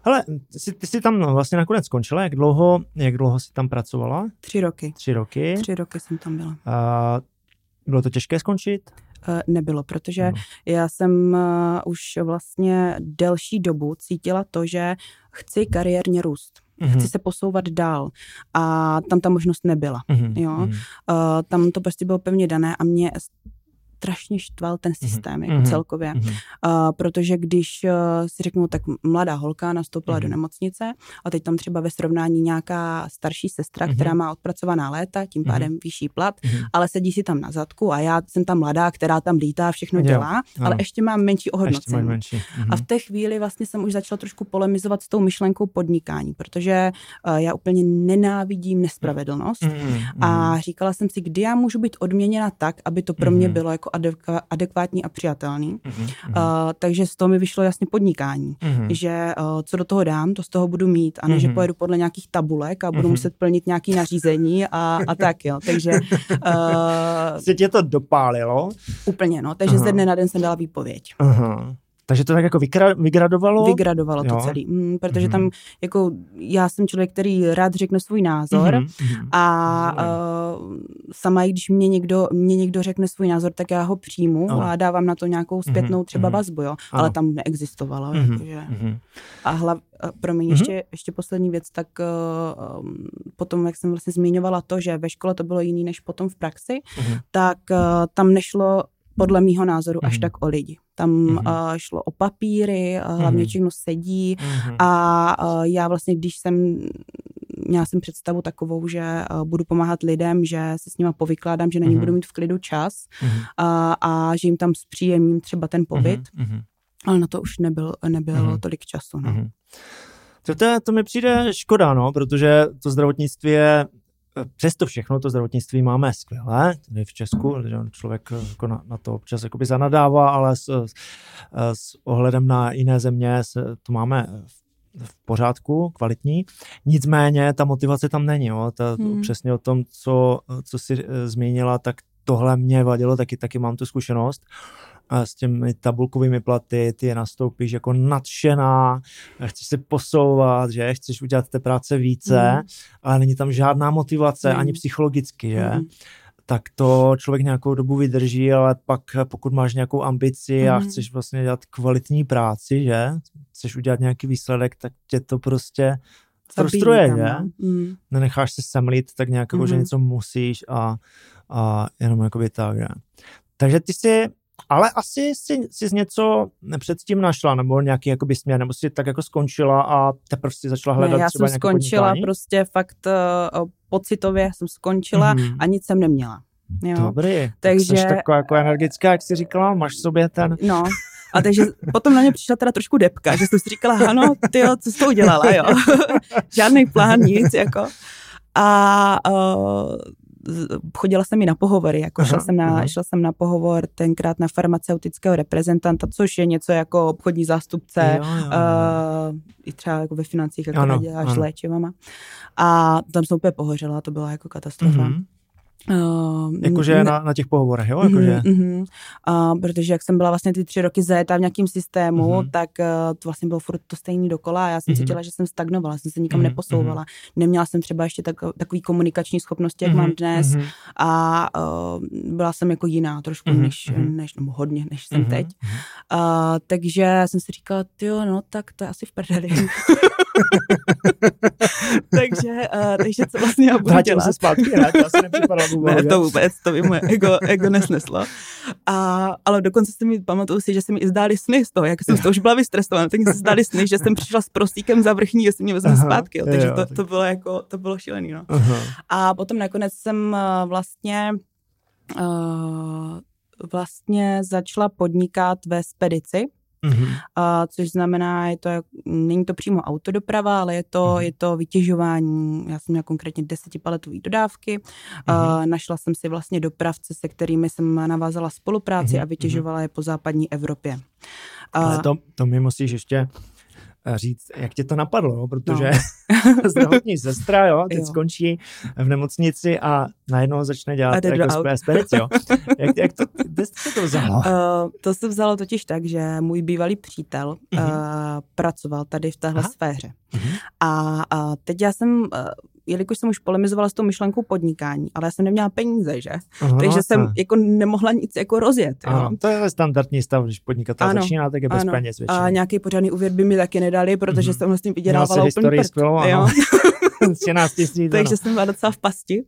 Hele, ty jsi, ty jsi tam vlastně nakonec skončila. Jak dlouho, jak dlouho jsi tam pracovala?
Tři roky.
Tři roky.
Tři roky jsem tam byla.
A bylo to těžké skončit?
nebylo, protože no. já jsem už vlastně delší dobu cítila to, že chci kariérně růst. Mm-hmm. Chci se posouvat dál. A tam ta možnost nebyla. Mm-hmm. Jo? Mm-hmm. Uh, tam to prostě bylo pevně dané a mě strašně štval ten mhm. systém mm-hmm. jako celkově. Mm-hmm. Uh, protože když uh, si řeknu, tak mladá holka nastoupila mm-hmm. do nemocnice a teď tam třeba ve srovnání nějaká starší sestra, mm-hmm. která má odpracovaná léta, tím pádem mm-hmm. vyšší plat, mm-hmm. ale sedí si tam na zadku a já jsem ta mladá, která tam lítá, všechno jo, dělá, jo. ale ještě mám menší ohodnocení. Menší. Mm-hmm. A v té chvíli vlastně jsem už začala trošku polemizovat s tou myšlenkou podnikání, protože uh, já úplně nenávidím nespravedlnost mm-hmm. a říkala jsem si, kdy já můžu být odměněna tak, aby to pro mě mm-hmm. bylo jako adekvátní a přijatelný. Mm-hmm. Uh, takže z toho mi vyšlo jasně podnikání, mm-hmm. že uh, co do toho dám, to z toho budu mít a ne, mm-hmm. že pojedu podle nějakých tabulek a budu mm-hmm. muset plnit nějaký nařízení a, a tak, jo. Takže...
Uh, Se tě to dopálilo?
Úplně, no. Takže Aha. ze dne na den jsem dala výpověď.
Aha. Takže to tak jako vykra, vygradovalo?
Vygradovalo jo. to celý, mm, protože mm-hmm. tam jako já jsem člověk, který rád řekne svůj názor mm-hmm. a uh, sama i když mě někdo, mě někdo řekne svůj názor, tak já ho přijmu oh. a dávám na to nějakou zpětnou mm-hmm. třeba vazbu, jo, ano. ale tam neexistovalo. Mm-hmm. Jakože. Mm-hmm. A hlav, pro mě mm-hmm. ještě, ještě poslední věc, tak uh, potom, jak jsem vlastně zmiňovala to, že ve škole to bylo jiný než potom v praxi, mm-hmm. tak uh, tam nešlo podle mýho názoru mm-hmm. až mhm. tak o lidi. Tam mm-hmm. uh, šlo o papíry, uh, hlavně všechno sedí mm-hmm. a uh, já vlastně, když jsem měla jsem představu takovou, že uh, budu pomáhat lidem, že se s nima povykládám, že na ně mm-hmm. budu mít v klidu čas mm-hmm. uh, a že jim tam zpříjemním třeba ten pobyt, mm-hmm. ale na to už nebyl, nebyl mm-hmm. tolik času. No. Mm-hmm.
To, to, to mi přijde škoda, no, protože to zdravotnictví je přesto všechno to zdravotnictví máme skvělé, tady v Česku, že člověk jako na, na to občas jakoby zanadává, ale s, s ohledem na jiné země se, to máme v v pořádku, kvalitní. Nicméně ta motivace tam není. Jo. Ta, hmm. Přesně o tom, co, co jsi eh, zmínila, tak tohle mě vadilo, taky, taky mám tu zkušenost a s těmi tabulkovými platy, ty je nastoupíš jako nadšená, chceš se posouvat, že chceš udělat té práce více, mm. ale není tam žádná motivace, mm. ani psychologicky, že? Mm. tak to člověk nějakou dobu vydrží, ale pak pokud máš nějakou ambici mm. a mhm. chceš vlastně dělat kvalitní práci, že? Chceš udělat nějaký výsledek, tak tě to prostě frustruje, že? Mm. Nenecháš se semlit tak nějak, mm. že mhm. něco musíš a, a jenom jakoby tak, že? Takže ty si ale asi si, si něco předtím našla, nebo nějaký jakoby směr, nebo si tak jako skončila a teprve si začala hledat
ne, já
třeba
jsem skončila podnikání? prostě fakt uh, pocitově jsem skončila mm-hmm. a nic jsem neměla. Jo.
Dobrý, takže... Tak jsi taková jako energická, jak jsi říkala, máš v sobě ten...
No, A takže potom na mě přišla teda trošku depka, že jsem si říkala, ano, ty co jsi to udělala, jo. Žádný plán, nic, jako. A uh, chodila jsem i na pohovory, jako aha, šla, jsem na, šla jsem na pohovor tenkrát na farmaceutického reprezentanta, což je něco jako obchodní zástupce, jo, jo. Uh, i třeba jako ve financích, jako ano, děláš léčivama. A tam jsem úplně pohořela, to byla jako katastrofa. Mm-hmm.
Uh, Jakože na, na těch pohovorech, jo? Jakože...
Uh-huh, uh, protože jak jsem byla vlastně ty tři roky zajetá v nějakém systému, uh-huh. tak uh, to vlastně bylo furt to stejný dokola a já jsem uh-huh. cítila, že jsem stagnovala, jsem se nikam uh-huh. neposouvala. Neměla jsem třeba ještě tak, takový komunikační schopnosti, jak uh-huh. mám dnes uh-huh. a uh, byla jsem jako jiná trošku, uh-huh. než, než, nebo hodně, než jsem uh-huh. teď. Uh, takže jsem si říkala, jo, no tak to je asi v prdeli. takže, uh, takže co vlastně já budu Vrátím dělat?
se zpátky, ne? To asi
ne, to vůbec, to by moje ego, ego nesneslo. A, ale dokonce si mi pamatuju si, že se mi i zdály sny z toho, jak jsem z toho už byla vystresovaná, tak mi se zdály sny, že jsem přišla s prostíkem za vrchní, jestli mě vezme zpátky, jo, takže jo, to, to, bylo jako, to bylo šílený, no. Aha. A potom nakonec jsem uh, vlastně uh, vlastně začala podnikat ve spedici, Mm-hmm. Uh, což znamená, je to, není to přímo autodoprava, ale je to, mm-hmm. je to vytěžování. Já jsem měla konkrétně desetipaletové dodávky. Mm-hmm. Uh, našla jsem si vlastně dopravce, se kterými jsem navázala spolupráci mm-hmm. a vytěžovala je po západní Evropě.
Ale to, to mi musíš ještě říct, jak tě to napadlo, no? protože no. zdravotní sestra, jo, teď jo. skončí v nemocnici a najednou začne dělat jako spedici, jo. Jak, jak to, kde jste to vzalo? Uh,
to se vzalo totiž tak, že můj bývalý přítel uh-huh. uh, pracoval tady v téhle Aha. sféře. Uh-huh. A, a teď já jsem uh, jelikož jsem už polemizovala s tou myšlenkou podnikání, ale já jsem neměla peníze, že? Aha, Takže jsem jako nemohla nic jako rozjet. Jo?
Ano, to je standardní stav, když podnikatel ano, začíná, tak je bez ano. peněz většinou.
A nějaký pořádný úvěr by mi taky nedali, protože mm-hmm. jsem vlastně vydělávala úplně prd. Skvělou, jo. takže jsem byla docela v pasti.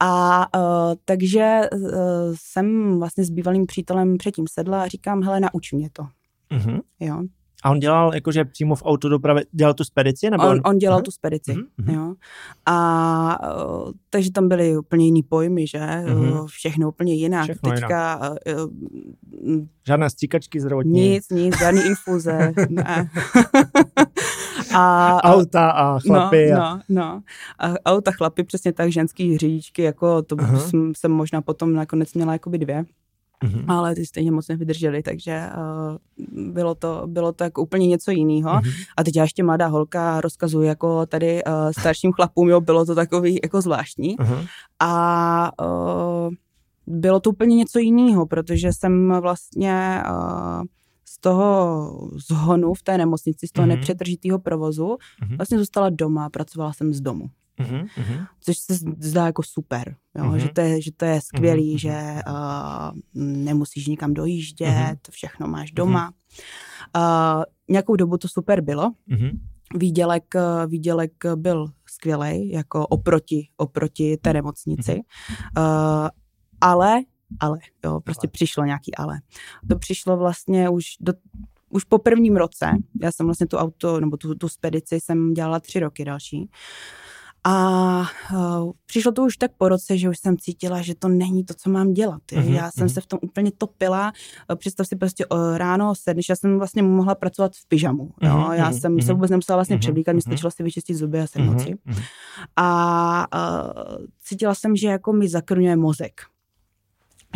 A uh, takže uh, jsem vlastně s bývalým přítelem předtím sedla a říkám, hele, nauč mě to. Mm-hmm. Jo,
a on dělal jakože přímo v autodopravě, dělal tu spedici? Nebo
on, on dělal uh-huh. tu spedici, uh-huh. jo. A uh, takže tam byly úplně jiný pojmy, že? Uh-huh. Všechno úplně jinak. Všechno Teďka... Jinak.
Uh, Žádné stříkačky zdravotní?
Nic, nic, žádný infuze, ne.
a, auta a chlapy.
No, a... no, no. A auta, chlapy, přesně tak, ženský řidičky, jako to uh-huh. jsem, jsem možná potom nakonec měla jakoby dvě mm-hmm. ale ty stejně moc nevydrželi, takže uh, bylo, to, bylo to jako úplně něco jiného. Mm-hmm. A teď já ještě mladá holka rozkazuji jako tady uh, starším chlapům, jo, bylo to takový jako zvláštní. Mm-hmm. A uh, bylo to úplně něco jiného, protože jsem vlastně uh, z toho zhonu v té nemocnici, z toho mm-hmm. nepřetržitého provozu, mm-hmm. vlastně zůstala doma, pracovala jsem z domu. Mm-hmm. Což se zdá jako super, jo? Mm-hmm. Že, to je, že to je skvělý, mm-hmm. že uh, nemusíš nikam dojíždět, mm-hmm. všechno máš doma. Mm-hmm. Uh, nějakou dobu to super bylo. Mm-hmm. Výdělek, výdělek byl skvělý, jako oproti, oproti té nemocnici. Uh, ale, ale, jo, prostě ale. přišlo nějaký ale. To přišlo vlastně už do, už po prvním roce, já jsem vlastně tu auto, nebo tu, tu spedici jsem dělala tři roky další, uh, a uh, přišlo to už tak po roce, že už jsem cítila, že to není to, co mám dělat. Uh-huh, já jsem uh-huh. se v tom úplně topila. Představ si prostě uh, ráno sedneš, já jsem vlastně mohla pracovat v pyžamu. Uh-huh, jo? Já uh-huh, jsem se vůbec nemusela vlastně uh-huh, převlíkat, mi stačilo si vyčistit zuby a sednout uh-huh, uh-huh. A uh, cítila jsem, že jako mi zakrňuje mozek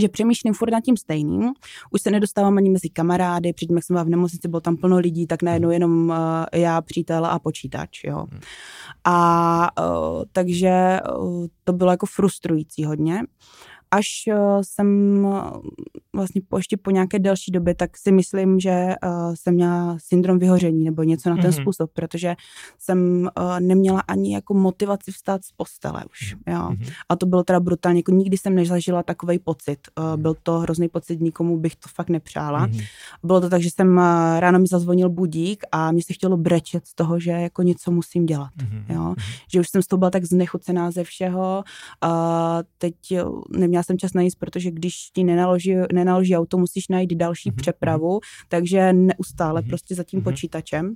že přemýšlím furt nad tím stejným. Už se nedostávám ani mezi kamarády, předtím, jak jsem byla v nemocnici, bylo tam plno lidí, tak najednou jenom uh, já, přítel a počítač, jo. Hmm. A uh, takže uh, to bylo jako frustrující hodně až uh, jsem uh, vlastně po, ještě po nějaké delší době, tak si myslím, že uh, jsem měla syndrom vyhoření nebo něco na ten mm-hmm. způsob, protože jsem neměla ani jako motivaci vstát z postele už, mm-hmm. jo. Mm-hmm. A to bylo teda brutálně, jako nikdy jsem nezažila takový pocit. Mm-hmm. Byl to hrozný pocit, nikomu bych to fakt nepřála. Mm-hmm. Bylo to tak, že jsem ráno mi zazvonil budík a mě se chtělo brečet z toho, že jako něco musím dělat, mm-hmm. jo. Mm-hmm. Že už jsem z toho byla tak znechucená ze všeho. Uh, teď neměla neměla jsem čas na nic, protože když ti nenaloží, nenaloží auto, musíš najít další mm-hmm. přepravu, takže neustále mm-hmm. prostě za tím mm-hmm. počítačem.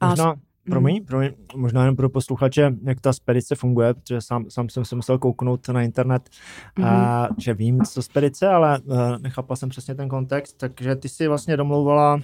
A možná, promiň, promiň, možná jen pro posluchače, jak ta spedice funguje, protože sám, sám jsem se musel kouknout na internet, mm. a, že vím, co spedice, ale uh, nechápal jsem přesně ten kontext, takže ty si vlastně domlouvala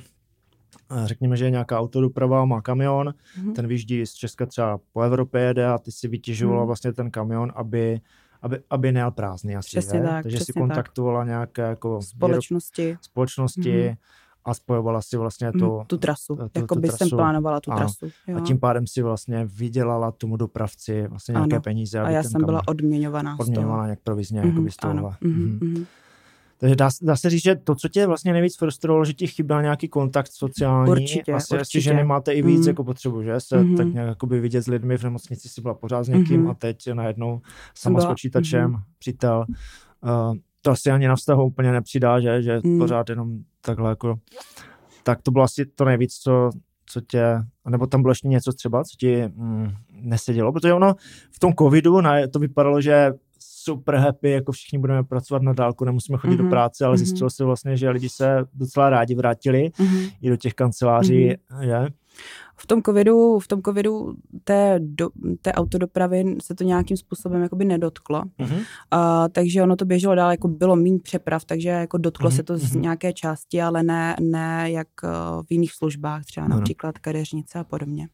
řekněme, že je nějaká autodoprava, má kamion, mm-hmm. ten vyjíždí z Česka třeba po Evropě jede a ty si vytěžovala mm. vlastně ten kamion, aby aby, aby nejel prázdný asi,
přesně tak,
Takže
si
kontaktovala tak. nějaké jako
společnosti,
společnosti mm-hmm. a spojovala si vlastně tu,
tu trasu, tu, jako by jsem plánovala tu ano. trasu.
Jo. A tím pádem si vlastně vydělala tomu dopravci vlastně nějaké ano. peníze.
a já jsem byla odměňovaná
Odměňovaná nějak provizně, mm-hmm, jako by z toho.
Mm-hmm. Mm-hmm.
Takže dá, dá se říct, že to, co tě vlastně nejvíc frustrovalo, že ti chyběl nějaký kontakt sociální.
Určitě,
asi,
určitě.
že nemáte i víc mm. jako potřebu, že? Se mm. tak nějak jakoby vidět s lidmi v nemocnici si byla pořád s někým mm. a teď najednou sama byla, s počítačem, mm. přítel. Uh, to asi ani na vztahu úplně nepřidá, že? Že mm. pořád jenom takhle jako... Tak to bylo asi to nejvíc, co, co tě, nebo tam bylo ještě něco třeba, co ti mm, nesedělo, protože ono v tom covidu na, to vypadalo, že super happy, jako všichni budeme pracovat na dálku, nemusíme chodit mm-hmm. do mhm. práce, ale mm-hmm. zjistilo se vlastně, že lidi se docela rádi vrátili mm-hmm. i do těch kanceláří, mm-hmm. že?
V tom covidu, v tom covidu té, do, té autodopravy se to nějakým způsobem jakoby nedotklo. Mm-hmm. Uh, takže ono to běželo dál, jako bylo méně přeprav, takže jako dotklo mm-hmm. se to z mhm. nějaké části, ale ne, ne jak uh, v jiných službách, třeba například kadeřnice a podobně.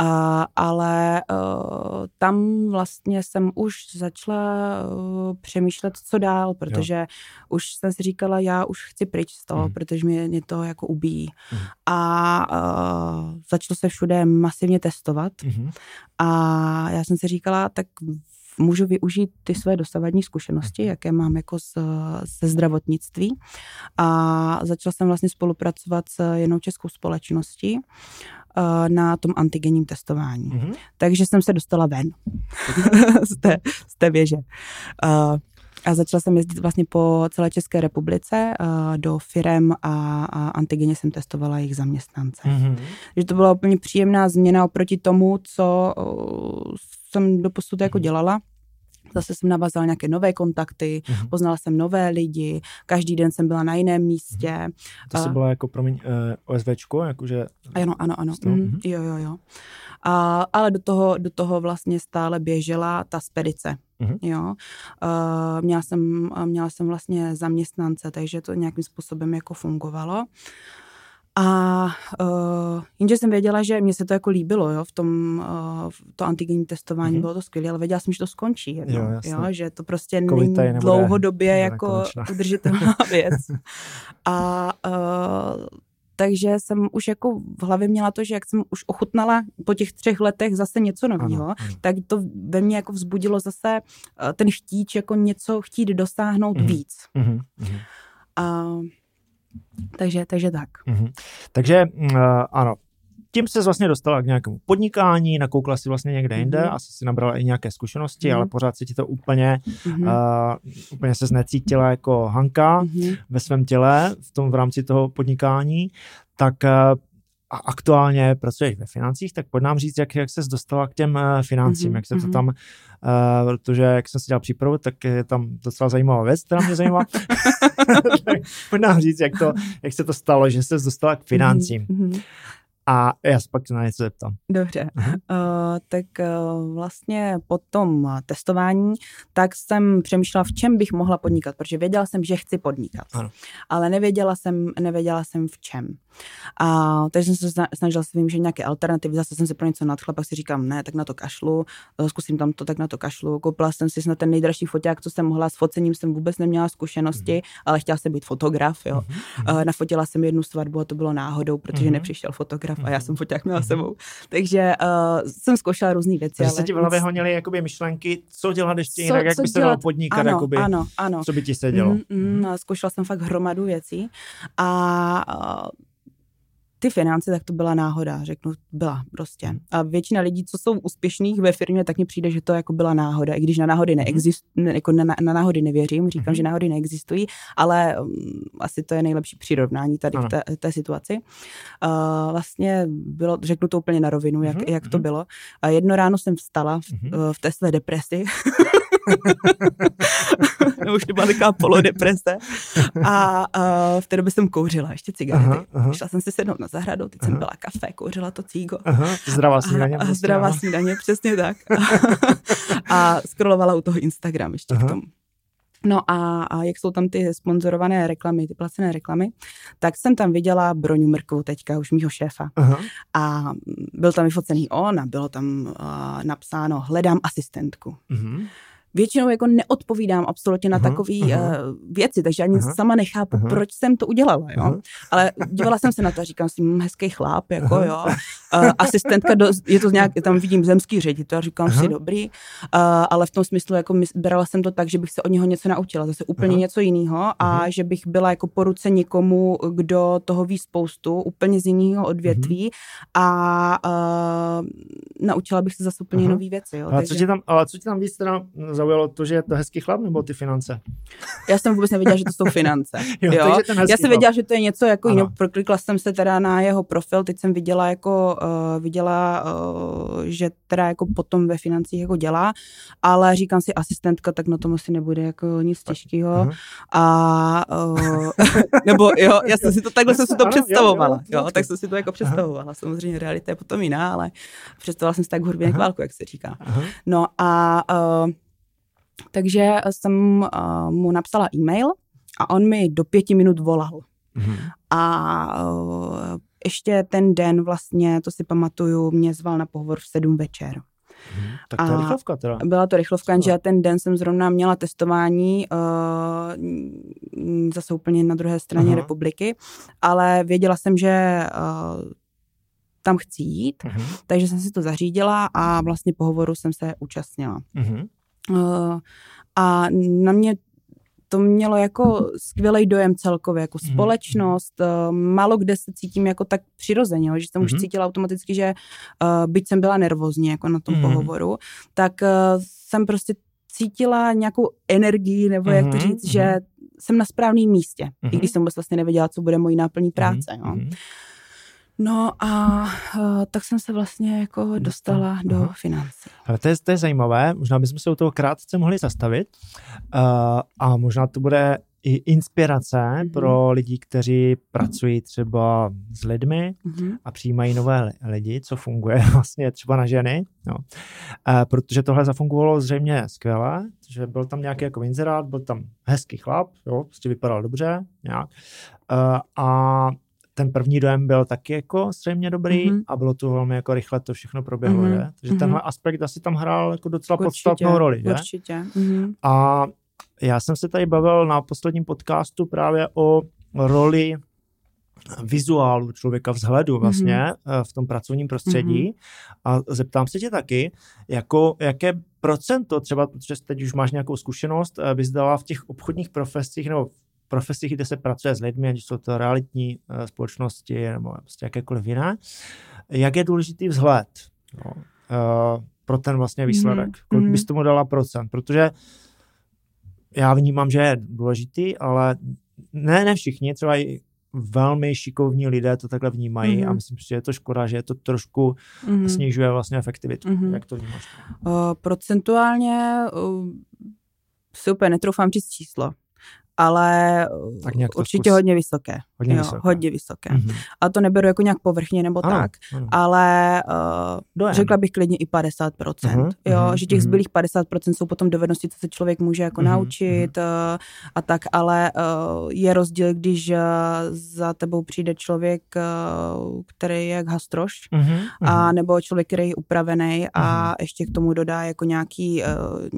Uh, ale uh, tam vlastně jsem už začala uh, přemýšlet, co dál, protože jo. už jsem si říkala, já už chci pryč z toho, mm. protože mě, mě to jako ubíjí. Mm. A uh, začalo se všude masivně testovat mm. a já jsem si říkala, tak můžu využít ty své dosavadní zkušenosti, mhm. jaké mám jako z, ze zdravotnictví. A začala jsem vlastně spolupracovat s jednou českou společností na tom antigenním testování. Mm-hmm. Takže jsem se dostala ven z, té, z té věže. Uh, a začala jsem jezdit vlastně po celé České republice uh, do firem a, a antigeně jsem testovala jejich zaměstnance. Mm-hmm. Že to byla úplně příjemná změna oproti tomu, co uh, jsem doposud jako dělala. Zase jsem navazala nějaké nové kontakty, mm-hmm. poznala jsem nové lidi, každý den jsem byla na jiném místě. Mm-hmm.
To jsi byla jako, promiň, uh, eh, OSVčko, jakože...
Ano, ano, ano. Mm, jo, jo, jo. A, ale do toho, do toho vlastně stále běžela ta spedice. Mm-hmm. Jo. Uh, měla, jsem, měla jsem vlastně zaměstnance, takže to nějakým způsobem jako fungovalo. A uh, jenže jsem věděla, že mě se to jako líbilo, jo, v tom uh, to antigenní testování mm-hmm. bylo to skvělé, ale věděla jsem, že to skončí, jo, jo, jo že to prostě není dlouhodobě jako udržitelná věc. A uh, takže jsem už jako v hlavě měla to, že jak jsem už ochutnala po těch třech letech zase něco nového, tak to ve mně jako vzbudilo zase ten chtíč jako něco chtít dosáhnout mm-hmm. víc. Mm-hmm. A takže, takže tak.
Mm-hmm. Takže uh, ano, tím se vlastně dostala k nějakému podnikání, nakoukla si vlastně někde jinde, mm-hmm. asi si nabrala i nějaké zkušenosti, mm-hmm. ale pořád se ti to úplně, mm-hmm. uh, úplně se znecítila jako Hanka mm-hmm. ve svém těle v tom v rámci toho podnikání, tak uh, a aktuálně pracuješ ve financích, tak pojď nám říct, jak, jak ses dostala k těm uh, financím, mm-hmm. jak se to mhm. tam, uh, protože jak jsem si dělal přípravu, tak je tam docela zajímavá věc, která mě zajímá. tak pojď nám říct, jak, to, jak se to stalo, že se dostala k financím. Mm-hmm. A já se pak na něco zeptám.
Dobře, uh, tak uh, vlastně po tom testování, tak jsem přemýšlela, v čem bych mohla podnikat, protože věděla jsem, že chci podnikat, ano. ale nevěděla jsem, nevěděla jsem v čem. A takže jsem se snažila si vymýšlet nějaké alternativy, zase jsem se pro něco nadchla, pak si říkám, ne, tak na to kašlu, uh, zkusím tam to, tak na to kašlu. Koupila jsem si snad ten nejdražší foťák, co jsem mohla, s focením jsem vůbec neměla zkušenosti, mm-hmm. ale chtěla jsem být fotograf, jo. Mm-hmm. Uh, nafotila jsem jednu svatbu a to bylo náhodou, protože mm-hmm. nepřišel fotograf a já jsem foťák měla sebou. Takže uh, jsem zkoušela různé věci.
Takže ale se ti v hlavě honily jakoby myšlenky, co dělat ještě jinak, co, jak by se dalo podnikat, ano, jakoby,
ano, ano.
co by ti se dělo. Mm,
mm, zkoušela jsem fakt hromadu věcí a ty finance, tak to byla náhoda, řeknu, byla prostě. A většina lidí, co jsou úspěšných ve firmě, tak mi přijde, že to jako byla náhoda, i když na náhody mhm. neexistují, jako na, na náhody nevěřím, říkám, mm-hmm. že náhody neexistují, ale um, asi to je nejlepší přirovnání tady ano. v té, té situaci. Uh, vlastně bylo, řeknu to úplně na rovinu, jak, mm-hmm. jak to mhm. bylo. A jedno ráno jsem vstala v, mm-hmm. v té své depresi Nebo už to byla taková polodeprese. A uh, v té době jsem kouřila ještě cigarety. Aha, aha. Šla jsem si sednout na zahradu, teď aha. jsem byla kafe, kouřila to cígo.
Aha, zdravá snídaně.
A, a prostě, zdravá snídaně, přesně tak. a scrollovala u toho Instagram ještě aha. k tomu. No a, a jak jsou tam ty sponzorované reklamy, ty placené reklamy, tak jsem tam viděla Broňu Mrkovou teďka, už mýho šéfa. Aha. A byl tam vyfocený on a bylo tam uh, napsáno hledám asistentku. Uh-huh většinou jako neodpovídám absolutně na takové uh, věci, takže ani uh, sama nechápu, uh, proč jsem to udělala, jo. Uh, Ale dívala jsem se na to a říkám si, hm, hezký chlap, jako uh, jo. Uh, asistentka, do, je to nějak, tam vidím zemský ředitel, říkám uh, si, dobrý, uh, ale v tom smyslu, jako brala jsem to tak, že bych se od něho něco naučila, zase úplně uh, něco jiného a uh, že bych byla jako po ruce někomu, kdo toho ví spoustu, úplně z jiného odvětví uh, a uh, naučila bych se zase úplně uh, nové věci, jo.
Ale, takže... co tě tam, ale co tě tam víc teda zaujalo to, že je to hezký chlap, nebo ty finance?
Já jsem vůbec nevěděla, že to jsou finance. jo, jo? Já jsem věděla, že to je něco jako jiného. Proklikla jsem se teda na jeho profil, teď jsem viděla jako, uh, viděla, uh, že teda jako potom ve financích jako dělá, ale říkám si asistentka, tak na tom asi nebude jako nic těžkého. A uh, nebo jo, já jsem si to takhle jsem si to představovala. Jo, jo, tak jsem si to jako představovala. Samozřejmě realita je potom jiná, ale představovala jsem si tak hudbě k válku, jak se říká. No a uh, takže jsem uh, mu napsala e-mail a on mi do pěti minut volal. Mm-hmm. A uh, ještě ten den vlastně, to si pamatuju, mě zval na pohovor v sedm večer.
Hmm, tak to je rychlovka teda.
Byla to rychlovka, jenže ten den jsem zrovna měla testování uh, zase úplně na druhé straně Aha. republiky, ale věděla jsem, že uh, tam chci jít, uh-huh. takže jsem si to zařídila a vlastně pohovoru jsem se účastnila. Uh-huh. Uh, a na mě to mělo jako skvělý dojem celkově, jako mm-hmm. společnost. Uh, málo kde se cítím jako tak přirozeně, že jsem mm-hmm. už mhm. cítila automaticky, že uh, byť jsem byla nervózní jako na tom mm-hmm. pohovoru, tak jsem prostě cítila nějakou energii, nebo jak to mhm, říct, mm-hmm. že jsem na správném místě, mm-hmm. i když jsem vlastně nevěděla, co bude mojí náplní práce. Mm-hmm. No. No a uh, tak jsem se vlastně jako dostala do Aha. financí.
Ale to je, to je zajímavé, možná bychom se u toho krátce mohli zastavit uh, a možná to bude i inspirace mm-hmm. pro lidi, kteří pracují třeba s lidmi mm-hmm. a přijímají nové lidi, co funguje vlastně třeba na ženy, no. uh, protože tohle zafungovalo zřejmě skvěle, že byl tam nějaký jako inzerát, byl tam hezký chlap, jo, prostě vypadal dobře, nějak, uh, a ten první dojem byl taky jako střejmě dobrý mm-hmm. a bylo to velmi jako rychle to všechno proběhlo, mm-hmm. že? Takže mm-hmm. tenhle aspekt asi tam hrál jako docela určitě, podstatnou roli, že?
Určitě. Mm-hmm.
A já jsem se tady bavil na posledním podcastu právě o roli vizuálu člověka, vzhledu vlastně mm-hmm. v tom pracovním prostředí mm-hmm. a zeptám se tě taky, jako, jaké procento třeba, protože teď už máš nějakou zkušenost, eh, bys dala v těch obchodních profesích nebo profesích, kde se pracuje s lidmi, ať jsou to realitní uh, společnosti nebo prostě jakékoliv jiné, jak je důležitý vzhled no, uh, pro ten vlastně výsledek. Mm-hmm. Kolik bys tomu dala procent? Protože já vnímám, že je důležitý, ale ne, ne všichni, třeba i velmi šikovní lidé to takhle vnímají mm-hmm. a myslím, že je to škoda, že je to trošku mm-hmm. snižuje vlastně efektivitu. Mm-hmm. Jak to vnímáš?
Uh, procentuálně uh, si úplně netroufám říct číslo, ale tak určitě zkus. hodně vysoké.
Hodně
jo,
vysoké.
Hodně vysoké. Mm-hmm. A to neberu jako nějak povrchně nebo ano, tak, ano. ale uh, řekla bych klidně i 50%. Mm-hmm, jo, mm-hmm, že těch mhm. zbylých 50% jsou potom dovednosti, co se člověk může jako mm-hmm, naučit. Uh, a tak, ale uh, je rozdíl, když uh, za tebou přijde člověk, uh, který je jak hastroš, mm-hmm, a nebo člověk, který je upravený a mm-hmm. ještě k tomu dodá jako nějaký, uh,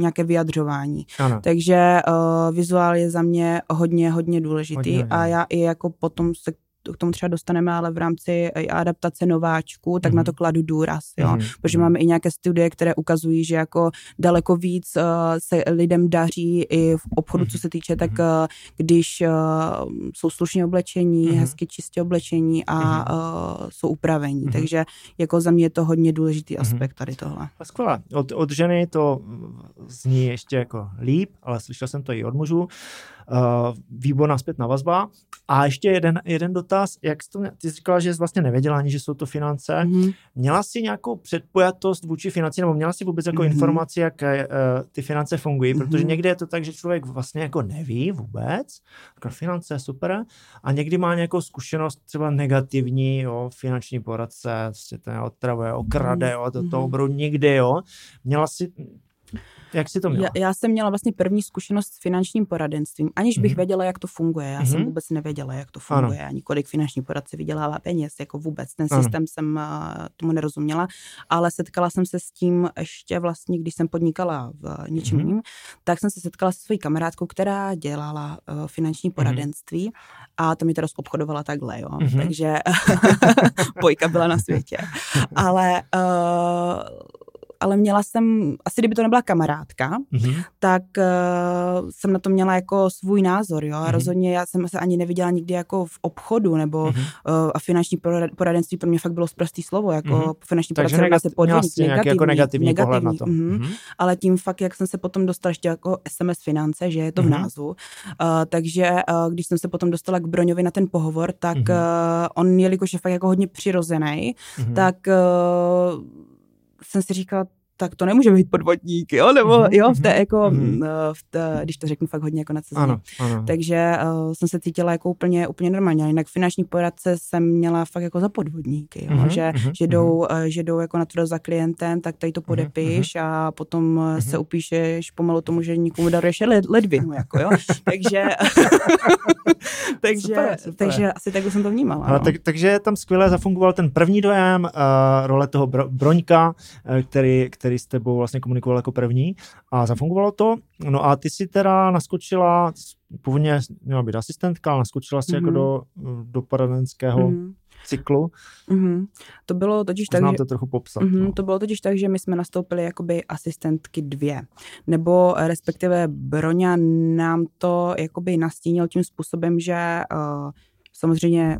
nějaké vyjadřování. Ano. Takže uh, vizuál je za mě hodně, hodně důležitý hodně, hodně. a já i jako potom se k tomu třeba dostaneme, ale v rámci adaptace nováčků, tak mm-hmm. na to mhm. kladu důraz, jo. Mm-hmm. Protože máme i nějaké studie, které ukazují, že jako daleko víc uh, se lidem daří i v obchodu, mm-hmm. co se týče, tak uh, když uh, jsou slušně oblečení, mm-hmm. hezky čistě oblečení a mm-hmm. uh, jsou upravení. Mm-hmm. Takže jako za mě je to hodně důležitý mhm. aspekt tady tohle.
Skvělé. Od, od ženy to zní ještě jako líp, ale slyšel jsem to i od mužů. Výborná zpětná vazba. A ještě jeden, jeden dotaz, jak jsi to, ty jsi říkala, že jsi vlastně nevěděla ani, že jsou to finance. Mm-hmm. Měla jsi nějakou předpojatost vůči financí, nebo měla jsi vůbec jako mm-hmm. informaci, jak uh, ty finance fungují, mm-hmm. protože někdy je to tak, že člověk vlastně jako neví vůbec, jako finance super, a někdy má nějakou zkušenost třeba negativní, jo, finanční poradce, prostě ten otravuje, okrade, jo, to, to mhm. obrou nikdy, jo. Měla jsi jak jsi to měla?
Já, já jsem měla vlastně první zkušenost s finančním poradenstvím, aniž bych mm-hmm. věděla, jak to funguje. Já mm-hmm. jsem mhm. vůbec nevěděla, jak to funguje, ano. ani kolik finanční poradce vydělává peněz, jako vůbec. Ten ano. systém jsem uh, tomu nerozuměla, ale setkala jsem se s tím ještě vlastně, když jsem podnikala v uh, něčem mm-hmm. jiným, tak jsem se setkala se svojí kamarádkou, která dělala uh, finanční mhm. poradenství mm-hmm. a to mi teda obchodovala takhle, jo. Mm-hmm. Takže pojka byla na světě. ale uh, ale měla jsem, asi kdyby to nebyla kamarádka, mm-hmm. tak uh, jsem na to měla jako svůj názor, jo. Mm-hmm. Rozhodně já jsem se ani neviděla nikdy jako v obchodu, nebo mm-hmm. uh, a finanční poradenství pro mě fakt bylo zprostý slovo, jako mm-hmm. finanční poradenství negat- se podvodník,
negativní, jako negativní, negativní na to.
Mm-hmm. Mm-hmm. Ale tím fakt, jak jsem se potom dostala ještě jako SMS finance, že je to mm-hmm. v mhm. názvu, uh, takže uh, když jsem se potom dostala k Broňovi na ten pohovor, tak mm-hmm. uh, on, jelikož je fakt jako hodně přirozený, mm-hmm. tak uh, jsem si říkala, tak to nemůže být podvodník, jo, nebo mm-hmm, jo, v té jako, mm-hmm. v té, když to řeknu fakt hodně jako nacizně. Ano, ano. Takže uh, jsem se cítila jako úplně, úplně normálně, jinak finanční poradce jsem měla fakt jako za podvodníky, jo, mm-hmm, že, mm-hmm, že, jdou, uh, že jdou jako na to za klientem, tak tady to podepíš mm-hmm. a potom mm-hmm. se upíšeš pomalu tomu, že nikomu daruješ led, ledvinu, jako jo, takže, takže, super, super. takže asi tak jsem to vnímala.
Ale, no. tak, takže tam skvěle zafungoval ten první dojem, uh, role toho bro, Broňka, který, který který s tebou vlastně komunikoval jako první a zafungovalo to. No a ty si teda naskočila, původně měla být asistentka, ale naskočila si mm-hmm. jako mhm. do, do poradenského mm-hmm. cyklu.
Mm-hmm. To bylo totiž tak,
Znám že... to trochu popsat.
Mm-hmm, no. To bylo totiž tak, že my jsme nastoupili jakoby asistentky dvě. Nebo respektive Broňa nám to jakoby nastínil tím způsobem, že uh, samozřejmě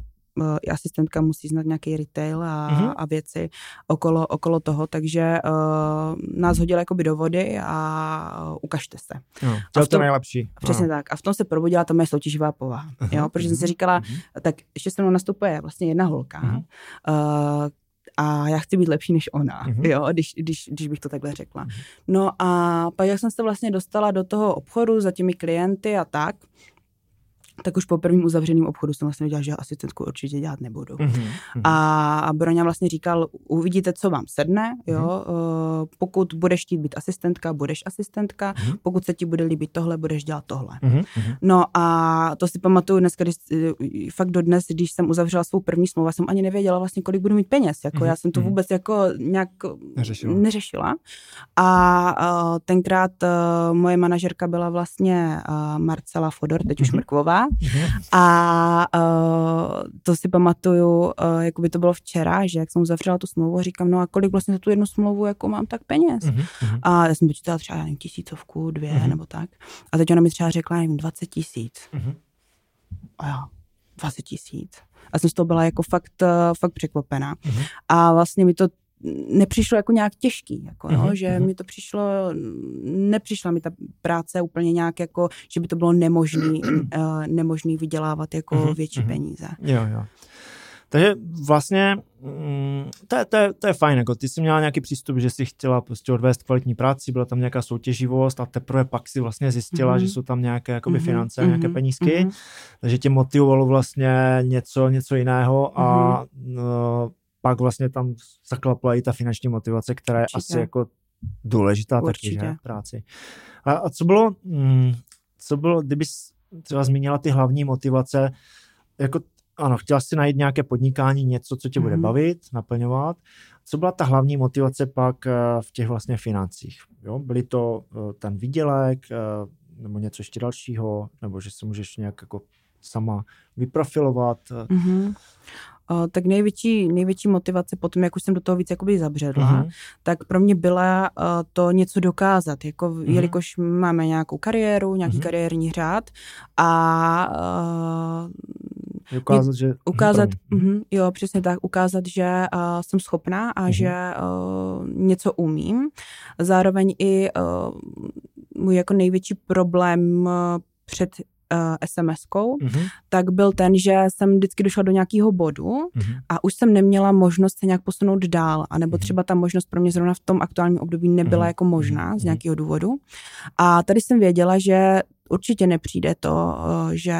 i asistentka musí znát nějaký retail a, mm-hmm. a věci okolo, okolo toho, takže uh, nás hodila jakoby do vody a uh, ukažte se.
No, to je to nejlepší.
Přesně no. tak. A v tom se probudila ta moje soutěživá povaha. Uh-huh. Jo? Protože jsem si mhm. říkala, uh-huh. tak ještě se mnou nastupuje vlastně jedna holka, uh-huh. uh, a já chci být lepší než ona, uh-huh. jo, když, když, když bych to takhle řekla. Uh-huh. No a pak jak jsem se vlastně dostala do toho obchodu za těmi klienty a tak, tak už po prvním uzavřeném obchodu jsem vlastně věděla, že asistentku určitě dělat nebudu. Mm-hmm. A Broňa vlastně říkal, uvidíte, co vám sedne, jo, mm-hmm. pokud budeš chtít být asistentka, budeš asistentka, mm-hmm. pokud se ti bude líbit tohle, budeš dělat tohle. Mm-hmm. No a to si pamatuju dneska, když, fakt dodnes, když jsem uzavřela svou první smlouvu, jsem ani nevěděla vlastně, kolik budu mít peněz, jako mm-hmm. já jsem to mhm. vůbec jako nějak neřešila. neřešila. A uh, tenkrát uh, moje manažerka byla vlastně uh, Marcela Fodor, teď mm-hmm. už Mrkvová. A uh, to si pamatuju, uh, jako by to bylo včera, že jak jsem uzavřela tu smlouvu, říkám, no a kolik vlastně za tu jednu smlouvu jako mám tak peněz. Mm-hmm. A já jsem počítala třeba nevím, tisícovku, dvě mm-hmm. nebo tak. A teď ona mi třeba řekla, nevím, 20 tisíc. Mm-hmm. A já, 20 tisíc. A jsem z toho byla jako fakt, uh, fakt překvapená. Mm-hmm. A vlastně mi to nepřišlo jako nějak těžký, jako, no, mm-hmm. že mi to přišlo, nepřišla mi ta práce úplně nějak jako, že by to bylo nemožný, uh, nemožný vydělávat jako mm-hmm. větší mm-hmm. peníze.
Jo, jo. Takže vlastně mm, to, je, to, je, to je fajn, jako ty jsi měla nějaký přístup, že jsi chtěla prostě odvést kvalitní práci, byla tam nějaká soutěživost a teprve pak si vlastně zjistila, mm-hmm. že jsou tam nějaké jakoby, finance, mm-hmm. nějaké penízky, mm-hmm. takže tě motivovalo vlastně něco, něco jiného a mm-hmm. no, pak vlastně tam zaklapla i ta finanční motivace, která je Určitě. asi jako důležitá Určitě. taky, že, práci. A, a co bylo, mm, co bylo, kdyby třeba zmínila ty hlavní motivace, jako ano, chtěla jsi najít nějaké podnikání, něco, co tě mm-hmm. bude mhm. bavit, naplňovat. Co byla ta hlavní motivace pak eh, v těch vlastně financích? Jo? Byly to eh, ten výdělek, eh, nebo něco ještě dalšího, nebo že se můžeš nějak jako sama vyprofilovat? Mm-hmm.
Uh, tak největší, největší motivace potom, jak už jsem do toho víc jakoby zabředla, uh-huh. tak pro mě byla uh, to něco dokázat, jako uh-huh. jelikož máme nějakou kariéru, nějaký uh-huh. kariérní řád a
uh, ukázat, že
ukázat, uh-huh, jo, přesně tak, ukázat, že uh, jsem schopná a uh-huh. že uh, něco umím. Zároveň i uh, můj jako největší problém uh, před uh, SMS-kou, uh-huh. tak byl ten, že jsem vždycky došla do nějakého bodu uh-huh. a už jsem neměla možnost se nějak posunout dál, anebo uh-huh. třeba ta možnost pro mě zrovna v tom aktuálním období nebyla uh-huh. jako možná z nějakého důvodu. A tady jsem věděla, že určitě nepřijde to, eh, že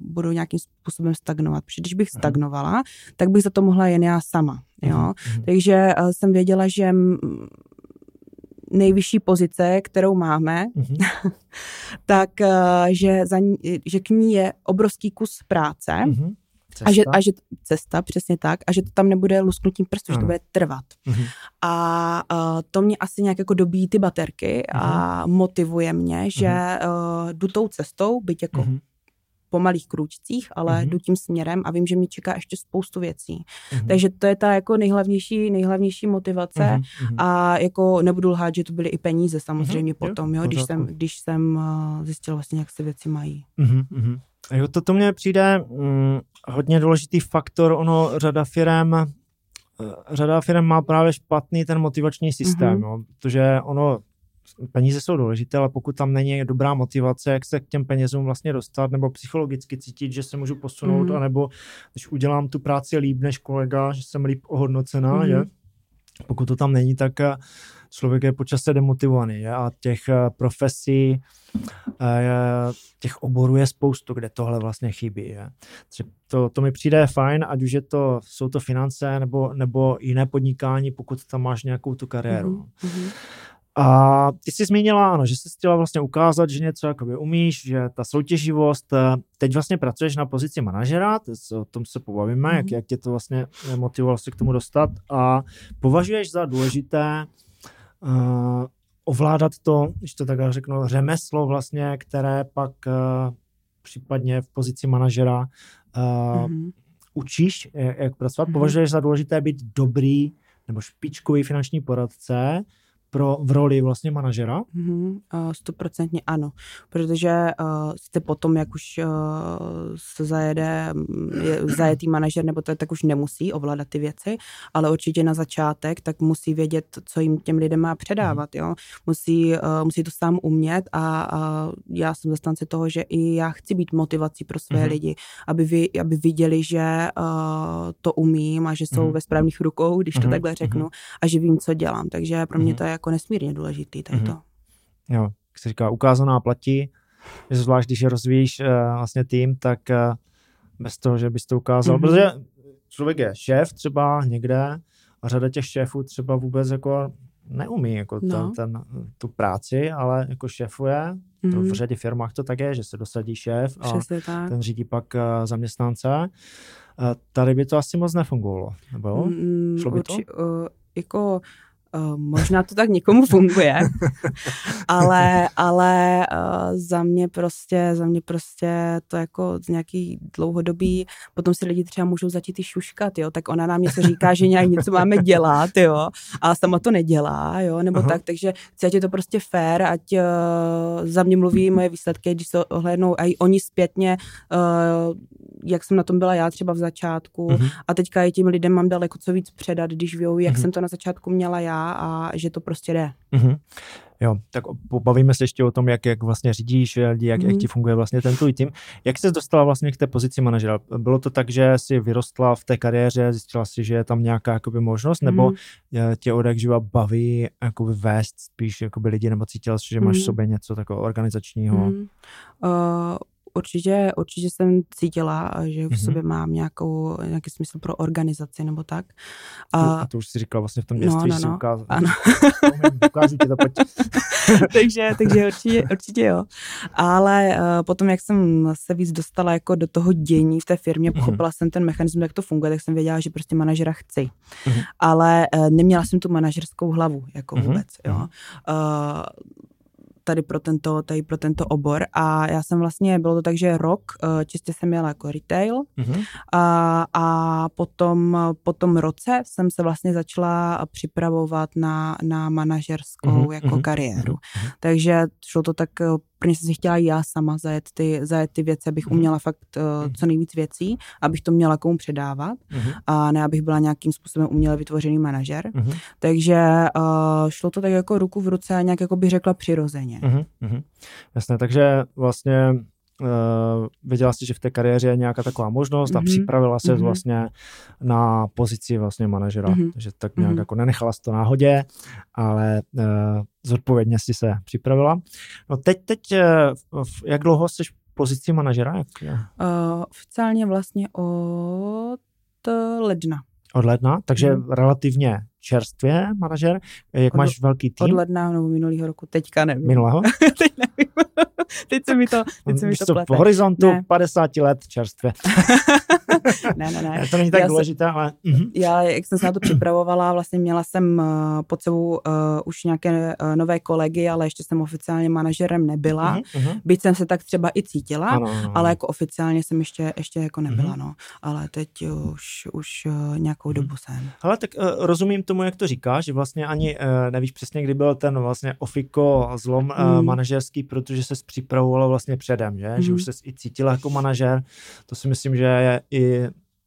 budu nějakým způsobem stagnovat. Protože když bych stagnovala, tak bych za to mohla jen já sama. Jo? Uh-huh. Takže eh, jsem věděla, že nejvyšší pozice, kterou máme, uh-huh. tak eh, že, za ní, že k ní je obrovský kus práce uh-huh. A že, a že cesta, přesně tak, a že to tam nebude lusknutím prstu, že to bude trvat. Uh-huh. A uh, to mě asi nějak jako dobíjí ty baterky uh-huh. a motivuje mě, že uh-huh. uh, jdu tou cestou, byť jako uh-huh po malých krůčcích, ale mm-hmm. jdu tím směrem a vím, že mě čeká ještě spoustu věcí. Mm-hmm. Takže to je ta jako nejhlavnější, nejhlavnější motivace mm-hmm. a jako nebudu lhát, že to byly i peníze samozřejmě mm-hmm. potom, jo, když jsem, když jsem uh, zjistil vlastně, jak se věci mají.
Mm-hmm. Jo, to, to mně přijde mm, hodně důležitý faktor, ono řada firm eh, řada firm má právě špatný ten motivační systém, mm-hmm. no, protože ono peníze jsou důležité, ale pokud tam není dobrá motivace, jak se k těm penězům vlastně dostat, nebo psychologicky cítit, že se můžu posunout, mm. anebo když udělám tu práci líp než kolega, že jsem líp ohodnocená, mm. že? Pokud to tam není, tak eh, člověk je počasem demotivovaný je? a těch eh, profesí, eh, těch oborů je spoustu, kde tohle vlastně chybí. Je? To, to mi přijde fajn, ať už je to, jsou to finance nebo, nebo jiné podnikání, pokud tam máš nějakou tu kariéru. Mm-hmm. A ty jsi zmínila, ano, že jsi chtěla vlastně ukázat, že něco jakoby umíš, že ta soutěživost, eh, teď vlastně pracuješ na pozici manažera, o tom se pobavíme, mm-hmm. jak, mhm. jak tě to vlastně motivovalo se k tomu dostat a považuješ za důležité uh, ovládat to, když to takhle řeknu, řemeslo vlastně, které pak uh, případně v pozici manažera uh, mm-hmm. učíš, jak, jak pracovat. Mm-hmm. Považuješ za důležité být dobrý nebo špičkový finanční poradce, pro, v roli vlastně manažera?
Mhm, stoprocentně uh, ano, protože uh, jste potom, jak už uh, se zajede je, zajetý manažer, nebo to, tak už nemusí ovládat ty věci, ale určitě na začátek tak musí vědět, co jim těm lidem má předávat, jo. Musí, uh, musí to sám umět a uh, já jsem zastánce toho, že i já chci být motivací pro své mm-hmm. lidi, aby, vy, aby viděli, že uh, to umím a že jsou mm-hmm. ve správných rukou, když mm-hmm. to takhle řeknu, mm-hmm. a že vím, co dělám. Takže pro mě mm-hmm. to je jako nesmírně důležitý tady to. Mm-hmm.
Jo, jak se říká, ukázaná platí, zvlášť když rozvíjíš uh, vlastně tým, tak uh, bez toho, že bys to ukázal, mm-hmm. protože člověk je šéf třeba někde a řada těch šéfů třeba vůbec jako neumí jako no. ten, ten, tu práci, ale jako šéfuje, mm-hmm. to v mhm. řadě firmách to tak je, že se dosadí šéf a tak. ten řídí pak uh, zaměstnance. Uh, tady by to asi moc nefungovalo, nebo mm, Šlo by urči,
to? Uh, jako Uh, možná to tak někomu funguje, ale, ale uh, za mě prostě, za mě prostě to jako z nějaký dlouhodobý, potom si lidi třeba můžou začít i šuškat, jo, tak ona nám něco říká, že nějak něco máme dělat, jo, a sama to nedělá, jo, nebo Aha. tak, takže chci, ať je to prostě fair, ať uh, za mě mluví moje výsledky, když se ohlednou a i oni zpětně, uh, jak jsem na tom byla já třeba v začátku uh-huh. a teďka i tím lidem mám daleko co víc předat, když vědou, jak uh-huh. jsem to na začátku měla já, a že to prostě jde.
Mm-hmm. Jo, tak pobavíme se ještě o tom, jak, jak vlastně řídíš lidi, jak, mm. jak mhm. ti funguje vlastně ten tvůj tým. Jak jsi dostala vlastně k té pozici manažera? Bylo to tak, že jsi vyrostla v té kariéře, zjistila si, že je tam nějaká jakoby, možnost, nebo mm. tě od jak živa baví jakoby, vést spíš jakoby, lidi, nebo cítila jsi, že máš mm. v sobě něco takového organizačního? Mm.
Uh, určitě, určitě jsem cítila, že v mm-hmm. sobě mám nějakou, nějaký smysl pro organizaci nebo tak.
A, a to už si říkala vlastně v tom dětství, no, no, no. ukázal.
Ano.
Ukážu ti to, pojď.
takže, takže určitě, určitě jo. Ale uh, potom, jak jsem se víc dostala jako do toho dění v té firmě, mhm. pochopila mm-hmm. jsem ten mechanismus, jak to funguje, tak jsem věděla, že prostě manažera chci. Mm-hmm. Ale uh, neměla jsem tu manažerskou hlavu, jako mm-hmm. vůbec, jo. Uh, tady pro tento, tady pro tento obor a já jsem vlastně, bylo to tak, že rok uh, čistě jsem měla jako retail mm-hmm. a, a potom po tom roce jsem se vlastně začala připravovat na, na manažerskou mm-hmm. jako mm-hmm. kariéru. Mm-hmm. Takže šlo to tak eh, Prvně jsem si chtěla já sama zajet ty, zajet ty věci, abych mhm. uměla fakt uh, co nejvíc věcí, abych to měla komu předávat uh-huh. a ne abych byla nějakým způsobem uměle vytvořený manažer. Uh-huh. Takže uh, šlo to tak jako ruku v ruce a nějak jako bych řekla přirozeně.
Uh-huh. Jasné, takže vlastně uh, věděla jsi, že v té kariéře je nějaká taková možnost a
Mhm.
připravila se
Mhm.
vlastně na pozici vlastně manažera.
Mhm.
Takže tak nějak
Mhm.
jako nenechala si to náhodě, ale uh, zodpovědně si se připravila. No teď, teď uh, v- jak dlouho jsi v pozici manažera? Jak, je?
Uh, oficiálně vlastně od eh, ledna.
od ledna, takže
Mhm.
relativně čerstvě manažer. Jak
Od-
máš velký tým?
Od ledna nebo minulého roku. Teďka nevím.
Minulého?
teď nevím. teď se mi to, teď se mi to plete.
v horizontu
Ne.
50 let čerstvě.
ne, ne, ne.
to není tak
Já se-
důležité, ale... Mhm.
Já, jak jsem se na to připravovala, vlastně měla jsem uh, pod sebou uh, už nějaké uh, nové kolegy, ale ještě jsem oficiálně manažerem nebyla.
Mhm, mhm.
Byť jsem se tak třeba i cítila,
Ano, ano,
ale jako oficiálně jsem ještě, ještě jako nebyla,
Mhm.
no. Ale teď už, už uh, nějakou
Mhm.
dobu jsem.
Hele, tak uh, rozumím tomu, jak to říkáš, že vlastně ani uh, nevíš přesně, kdy byl ten vlastně ofiko zlom uh,
Mm.
manažerský, protože se připravovala vlastně předem, že? Že
Mhm.
už se i cítila jako manažer. To si myslím, že je i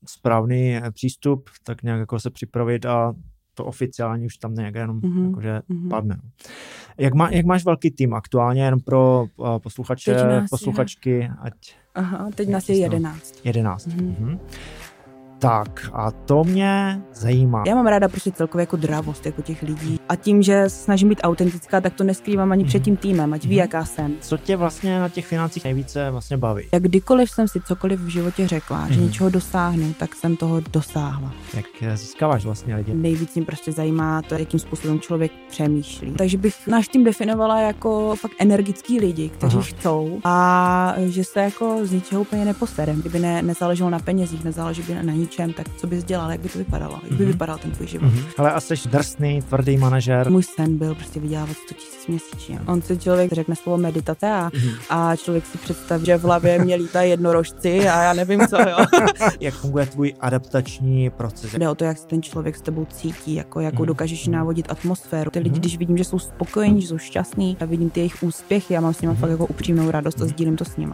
správný eh, přístup, tak nějak jako se připravit a to oficiálně už tam nějak jenom
Mhm.
jakože
Mhm.
padne. Jak, má, jak máš velký tým aktuálně, jenom pro uh, posluchače,
nás je-
posluchačky, ať
Aha, teď nás je
toho?
jedenáct.
11.
Mhm.
Mhm. Tak a to mě zajímá.
Já mám ráda prostě celkově jako dravost jako těch lidí. A tím, že snažím být autentická, tak to neskrývám ani
Mhm.
před tím týmem, ať ví,
Mhm.
jaká jsem.
Co tě vlastně na těch financích nejvíce vlastně baví?
Jak kdykoliv jsem si cokoliv v životě řekla, že
Mhm.
něčeho dosáhnu, tak jsem toho dosáhla.
Jak eh, získáváš vlastně lidi?
Nejvíc mě prostě zajímá to, jakým způsobem člověk přemýšlí. Takže bych náš tým definovala jako fakt energický lidi, kteří
Aha.
chcou a že se jako z ničeho úplně neposerem. Kdyby ne, nezáleželo na penězích, nezáleželo by na ničem, tak co bys dělal, jak by to vypadalo, jak by
Mhm.
vypadal ten tvůj život.
Mhm. Ale a jsi drsný, tvrdý manažer.
Můj sen byl prostě vydělávat 100 tisíc měsíčně. On si člověk řekne slovo meditace a,
Mhm.
a člověk si představí, že v hlavě mě lítají jednorožci a já nevím co, jo.
Jak funguje tvůj adaptační proces?
Jde o to, jak se ten člověk s tebou cítí, jako jakou
Mhm.
dokážeš
Mhm.
návodit atmosféru. Ty lidi,
Mhm.
když vidím, že jsou spokojení, že jsou šťastní a vidím ty jejich úspěchy, já mám s nimi
Mhm.
fakt jako upřímnou radost a
Mhm.
sdílím to s nimi.